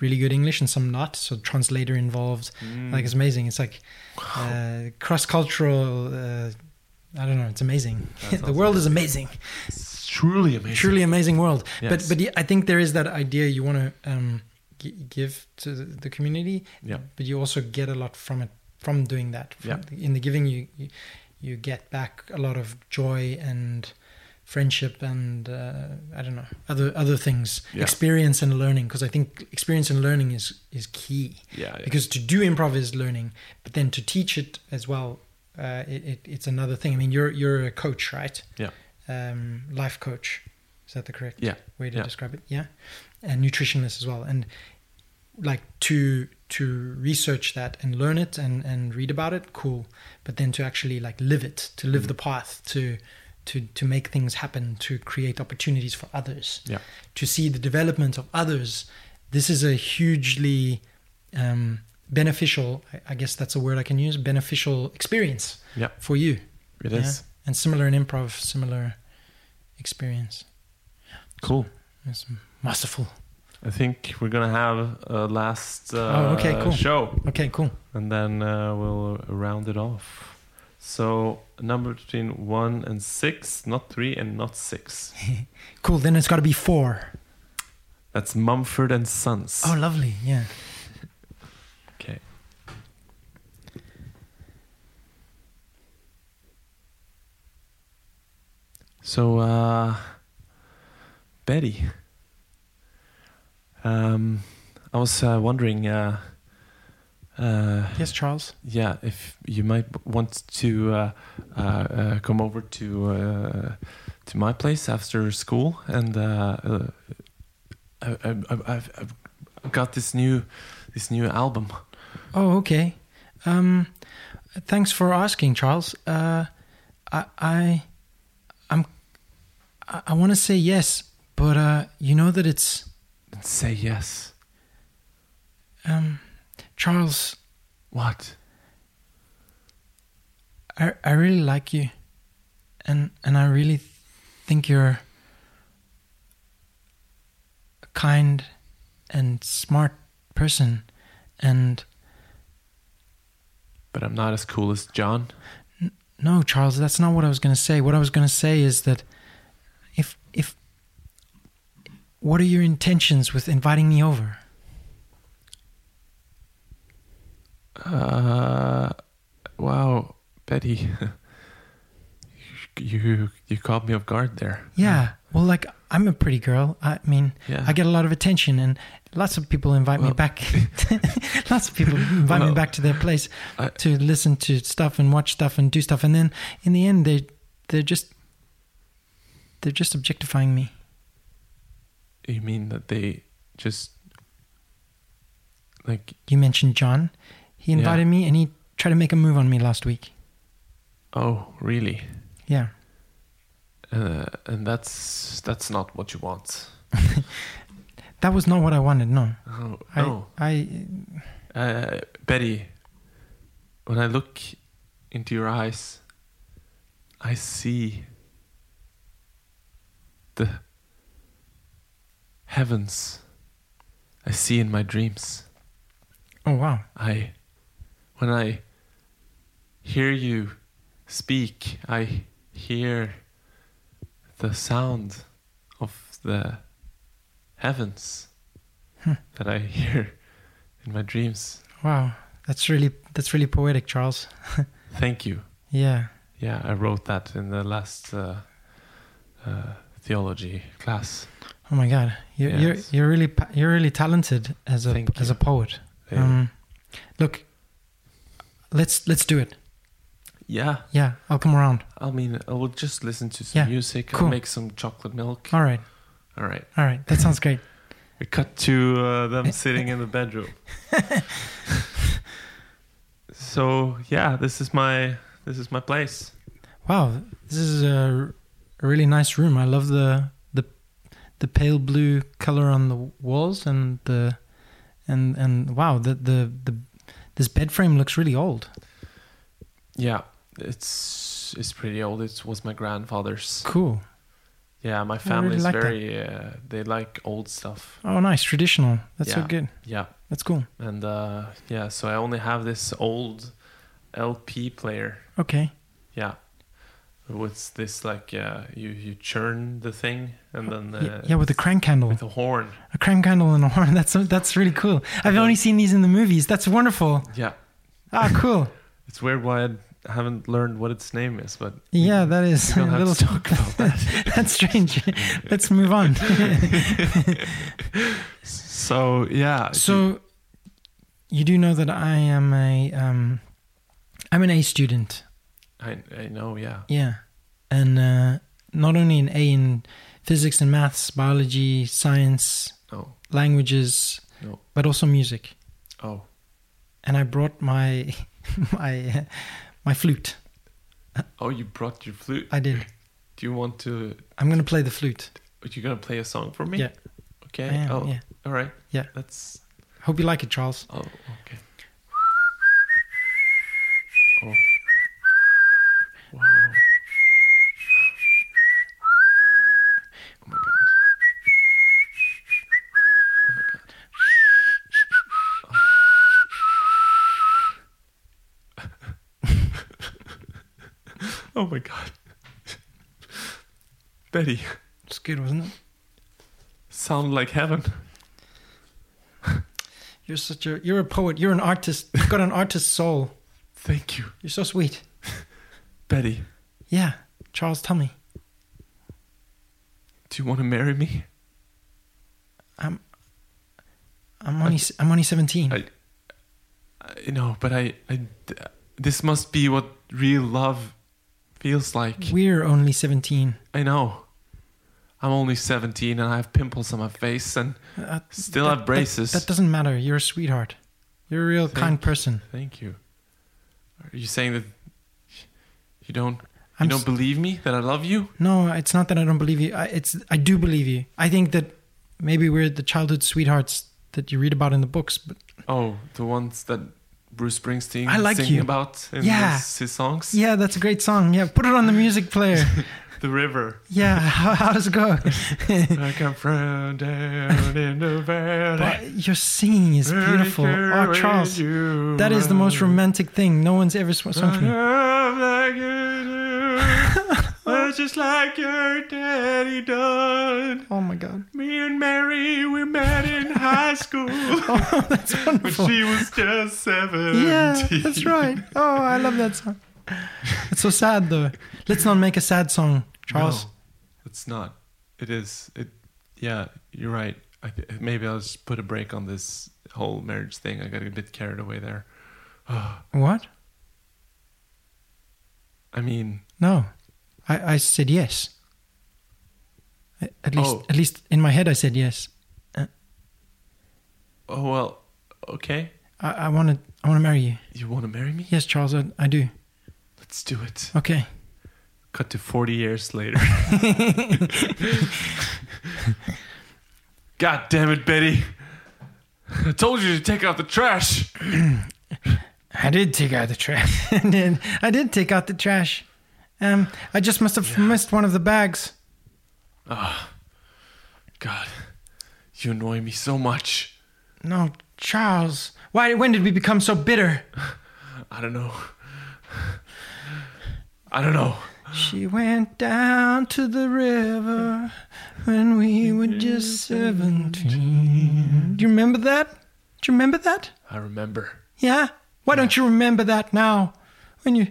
really good English and some not. So translator involved. Mm. Like it's amazing. It's like uh, cross cultural. I don't know. It's amazing. The world is amazing. It's truly amazing Truly amazing world. Yes. But but I think there is that idea you want to um, g- give to the, the community. Yeah. But you also get a lot from it from doing that. From Yeah. the- in the giving, you, you you get back a lot of joy and friendship and uh, I don't know other other things, Yeah. experience and learning. Because I think experience and learning is is key. yeah, yeah. Because to do improv is learning, but then to teach it as well, uh, it, it, it's another thing. I mean, you're you're a coach, right? Yeah. Um, life coach. Is that the correct Yeah. way to Yeah. describe it? Yeah. And nutritionist as well. And like to to research that and learn it and and read about it, cool. But then to actually like live it, to live the path, to to to make things happen, to create opportunities for others yeah to see the development of others, this is a hugely um, beneficial, I- guess that's a word I can use, beneficial experience Yeah. for you. It yeah? is And similar in improv, similar experience. cool It's masterful. I think we're gonna have a last uh, Oh, okay, cool. show, Okay, cool. and then uh, we'll round it off. So number between one and six, not three and not six. Cool. Then it's got to be four. That's Mumford and Sons. Oh, lovely. Yeah. Okay. So, uh, Betty, um, I was uh, wondering, uh, uh, Yes, Charles. yeah, if you might want to uh, uh, uh, come over to uh, to my place after school, and uh, uh, I, I, I've, I've got this new this new album. Oh, okay. Um, thanks for asking, Charles. Uh, I, I, I'm, I, I want to say yes, but uh, you know that it's Say yes. um, Charles. What? I, I really like you, and and I really think you're a kind and smart person, and But I'm not as cool as John. No, Charles, that's not what I was going to say. What I was going to say is that if if what are your intentions with inviting me over? Uh, wow, Betty, you you caught me off guard there. Yeah. Well, like I'm a pretty girl. I mean, Yeah. I get a lot of attention and Lots of people invite me back. Lots of people invite me back to their place I- to listen to stuff and watch stuff and do stuff, and then in the end, they they're just they're just objectifying me. You mean that they just like You mentioned John. He Yeah. invited me, and he tried to make a move on me last week. oh really? Yeah, Uh, and that's that's not what you want. that was not what I wanted. No, Oh, I, no. I Uh, Betty, when I look into your eyes, I see the heavens. I see in my dreams. oh wow, I, when I hear you speak, I hear the sound of the heavens Hmm. that I hear in my dreams. wow, that's really that's really poetic, Charles. Thank you. Yeah, Yeah, I wrote that in the last uh, uh, theology class. Oh my God, you're Yes. you're you're really you're really talented as a Thank as you. a poet. Yeah. Um, look, let's let's do it. yeah, Yeah, I'll come around. I mean, I will just listen to some Yeah, music. cool. I'll make some chocolate milk. All right, All right. all right, that sounds great. We cut to uh, them sitting in the bedroom. so yeah, this is my this is my place. Wow, this is a, a really nice room. I love the the the pale blue color on the walls and the and and wow, the the the this bed frame looks really old. Yeah, it's it's pretty old. It was my grandfather's. Cool. Yeah, my really family's like very uh, they like old stuff. Oh, nice, traditional. That's so good. Yeah, That's cool. and uh, yeah, so I only have this old LP player. Okay. Yeah. With this like uh, you you churn the thing and then uh, yeah, yeah, with the crank candle. with a horn. A crank candle and a horn. That's that's really cool. I've only seen these in the movies. That's wonderful. Yeah, Ah, cool. it's weird why I haven't learned what its name is, but Yeah, that is a little. talk about that. that's strange. Let's move on. so yeah, so, you do know that I am a um, I'm an A student. I I know. Yeah, Yeah, and uh, not only an A in physics and maths, biology, science, no, languages, no. but also music. Oh, And I brought my my uh, my flute. oh, you brought your flute. I did. Do you want to? I'm gonna play the flute. Are you gonna play a song for me? Yeah. Okay. Am, oh, yeah. all right. Yeah. That's. Hope you like it, Charles. Oh, okay. Oh. Wow. Oh my god. Oh my god. Oh my god. Betty, It's good, wasn't it? sound like heaven. You're such a you're a poet. You're an artist. You've got an artist's soul. Thank you, You're so sweet. Betty. Yeah, Charles, tell me. Do you want to marry me? I'm I'm only I'm only 17. I, I know, but I, I, this must be what real love feels like. We're only 17. I know. I'm only 17 and I have pimples on my face and Uh, still that- have braces. That, that doesn't matter. You're a sweetheart. You're a real Thank kind person. Thank you. Are you saying that you don't, you I'm don't s- believe me that I love you? No, it's not that I don't believe you. I, it's I do believe you. I think that maybe we're the childhood sweethearts that you read about in the books, but Oh, the ones that Bruce Springsteen I like singing you. about in Yeah. his, his songs. yeah, that's a great song. Yeah, put it on the music player. The river. Yeah, how, how does it go? I come from down in the valley. But your singing is beautiful. Oh, Charles, that is the most romantic thing. No one's ever sung for me. Love like you do, but just like your daddy done. Oh my god. Me and Mary, we met in high school Oh, that's when wonderful. she was just seventeen. Yeah, that's right. Oh, I love that song. It's so sad though. Let's not make a sad song, Charles. No, it's not. It is. It. Yeah, you're right. I, th- maybe I'll just put a break on this whole marriage thing. I got a bit carried away there. What? I mean, No, I, I said yes. At least, Oh. at least in my head, I said yes. Uh, oh well, okay. I, I want to, I want to marry you. You want to marry me? Yes, Charles, I, I do. Let's do it. Okay. Cut to 40 years later. God damn it, Betty. I told you to take out the trash. I did take out the trash. I did. I did take out the trash. Um, I just must have missed one of the bags. Ah, God, you annoy me so much. No, Charles. Why? When did we become so bitter? I don't know. I don't know. She went down to the river when we were just seventeen. Do you remember that? Do you remember that? I remember. Yeah. Why don't you remember that now? When you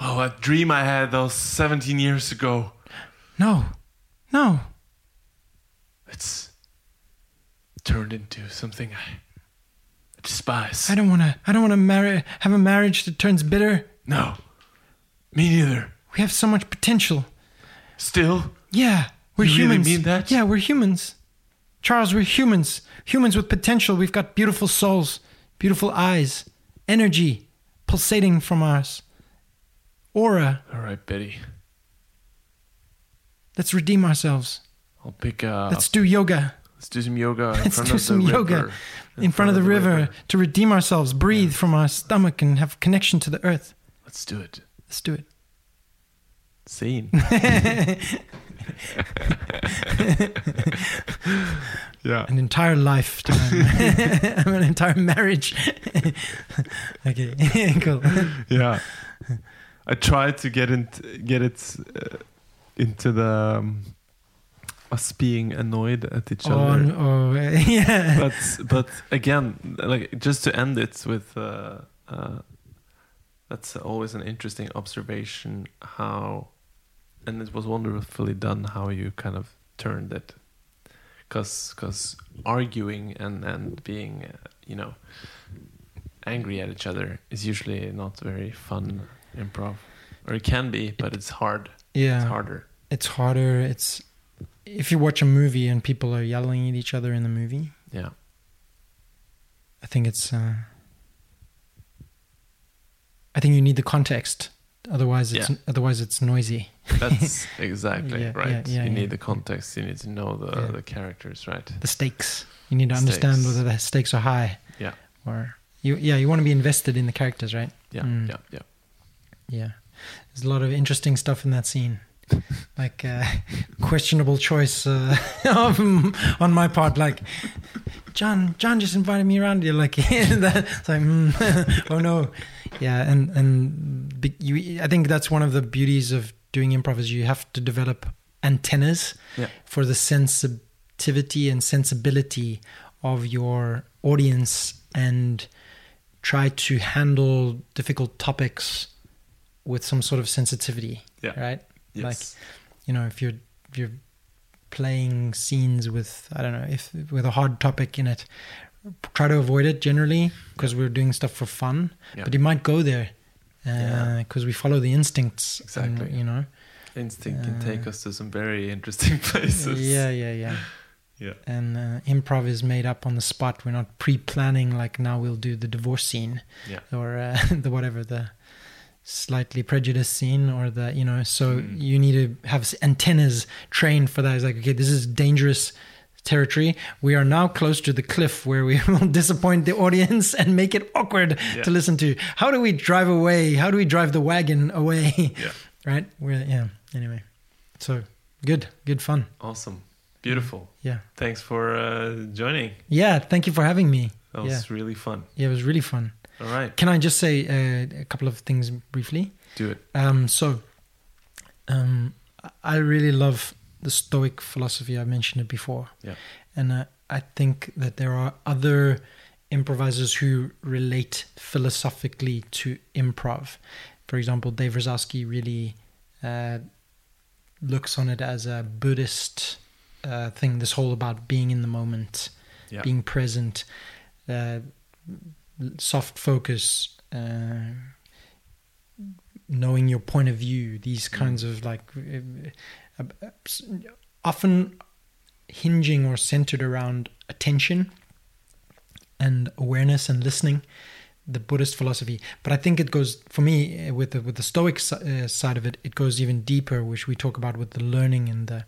Oh, that dream I had those 17 years ago. no, no. It's turned into something I despise. I don't want to. I don't want to marry. Have a marriage that turns bitter. No, me neither. We have so much potential. Still, Yeah, we're You really humans. mean that? Yeah, we're humans. Charles, we're humans. Humans with potential. We've got beautiful souls, beautiful eyes, energy pulsating from us, aura. all right, Betty. Let's redeem ourselves. I'll pick uh, Let's do yoga. let's do some yoga in Let's front do of some the yoga river. in, front, of the, river, to redeem ourselves, breathe from our stomach, and have connection to the earth. Let's do it. Let's do it. Scene. yeah. An entire lifetime, an entire marriage. okay, cool. Yeah. I tried to get it get it uh, into the um, us being annoyed at each Oh, other. oh, yeah. but but again, like just to end it with, uh, uh, that's always an interesting observation. How, and it was wonderfully done. How you kind of turned it, because because arguing and and being uh, you know angry at each other is usually not very fun improv, or it can be, but it's hard. yeah. It's harder. it's harder. It's if you watch a movie and people are yelling at each other in the movie, Yeah. I think it's. Uh, I think you need the context. Otherwise, it's Yeah. otherwise it's noisy. That's exactly Yeah, right. yeah, you need the context. You need to know the the characters, right? The stakes. You need to understand whether the stakes are high. Yeah. Or you, yeah, you want to be invested in the characters, right? Yeah, Mm. yeah, yeah. Yeah. There's a lot of interesting stuff in that scene. like uh, questionable choice uh, of, on my part. Like John, John just invited me around. You're like, it's like, mm, oh no, yeah. And and you, I think that's one of the beauties of doing improv is you have to develop antennas Yeah. for the sensitivity and sensibility of your audience and try to handle difficult topics with some sort of sensitivity Yeah. right Yes. like you know if you're if you're playing scenes with i don't know if with a hard topic in it try to avoid it generally because we're doing stuff for fun Yeah. but you might go there Yeah. because we follow the instincts and, Exactly. you know Instinct can Uh, take us to some very interesting places. yeah yeah yeah Yeah. and uh, improv is made up on the spot we're not pre-planning like now we'll do the divorce scene Yeah. or uh, the whatever the slightly prejudiced scene or the you know so Mm. you need to have antennas trained for that it's like okay this is dangerous territory we are now close to the cliff where we will disappoint the audience and make it awkward Yeah. to listen to how do we drive away how do we drive the wagon away Yeah. right we're yeah anyway so good good fun Awesome. Beautiful. yeah Thanks for uh, joining. yeah thank you for having me That yeah was really fun. yeah it was really fun All right. can i just say uh, a couple of things briefly Do it. Um, so, um, I really love the Stoic philosophy. I mentioned it before, Yeah. and uh, I think that there are other improvisers who relate philosophically to improv. For example, Dave Razowsky really uh, looks on it as a Buddhist uh, thing. This whole about being in the moment, Yeah. being present, uh, soft focus, uh, knowing your point of view. These kinds of like uh, uh, often hinging or centered around attention and awareness and listening the buddhist philosophy but i think it goes for me uh, with the with the stoic uh, side of it it goes even deeper which we talk about with the learning and the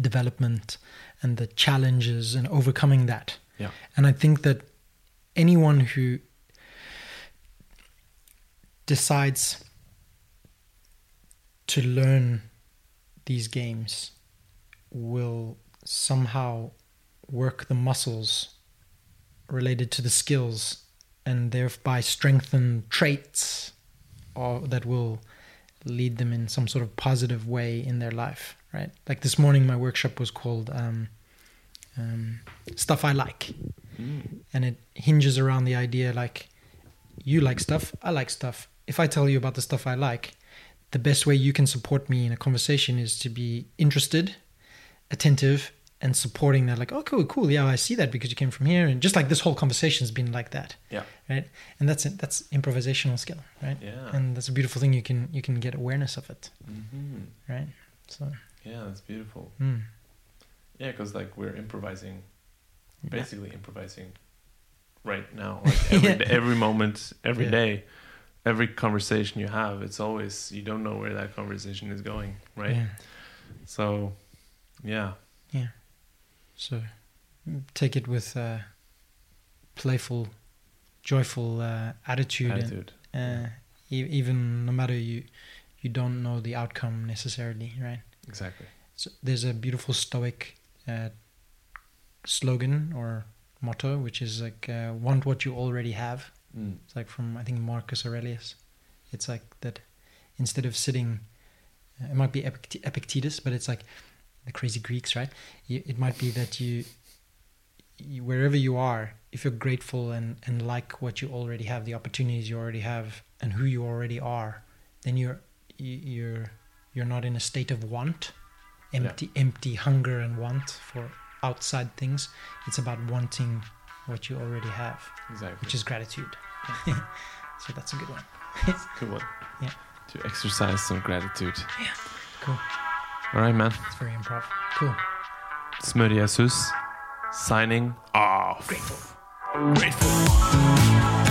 development and the challenges and overcoming that Yeah. and i think that anyone who decides to learn these games will somehow work the muscles related to the skills and thereby strengthen traits or that will lead them in some sort of positive way in their life right? Like this morning my workshop was called um, um, stuff i like Mm. and it hinges around the idea like you like stuff i like stuff if i tell you about the stuff i like the best way you can support me in a conversation is to be interested attentive and supporting that like oh cool cool yeah i see that because you came from here and just like this whole conversation's been like that Yeah. right and that's it that's improvisational skill right Yeah. and that's a beautiful thing you can you can get awareness of it hmm right so Yeah, that's beautiful. mm. Yeah, because like we're improvising, basically improvising right now. Like every, Yeah. every moment, every Yeah. day, every conversation you have, it's always you don't know where that conversation is going, right? yeah. So, yeah, yeah So mm, take it with a playful, joyful uh, attitude, attitude. and uh, e- even no matter you you don't know the outcome necessarily, right? Exactly. So there's a beautiful Stoic uh, slogan or motto, which is like uh, "Want what you already have." Mm. It's like from I think Marcus Aurelius. It's like that instead of sitting, uh, it might be Epict- Epictetus, but it's like the crazy Greeks, right? You, it might be that you, you, wherever you are, if you're grateful and and like what you already have, the opportunities you already have, and who you already are, then you're you- you're you're not in a state of want, empty empty hunger and want for outside things. It's about wanting what you already have Exactly. which is gratitude. so that's a good one. Good one. Yeah. To exercise some gratitude. Yeah. Cool. All right, man. It's very improv. Cool. Smør Jesus signing off. Grateful. Grateful.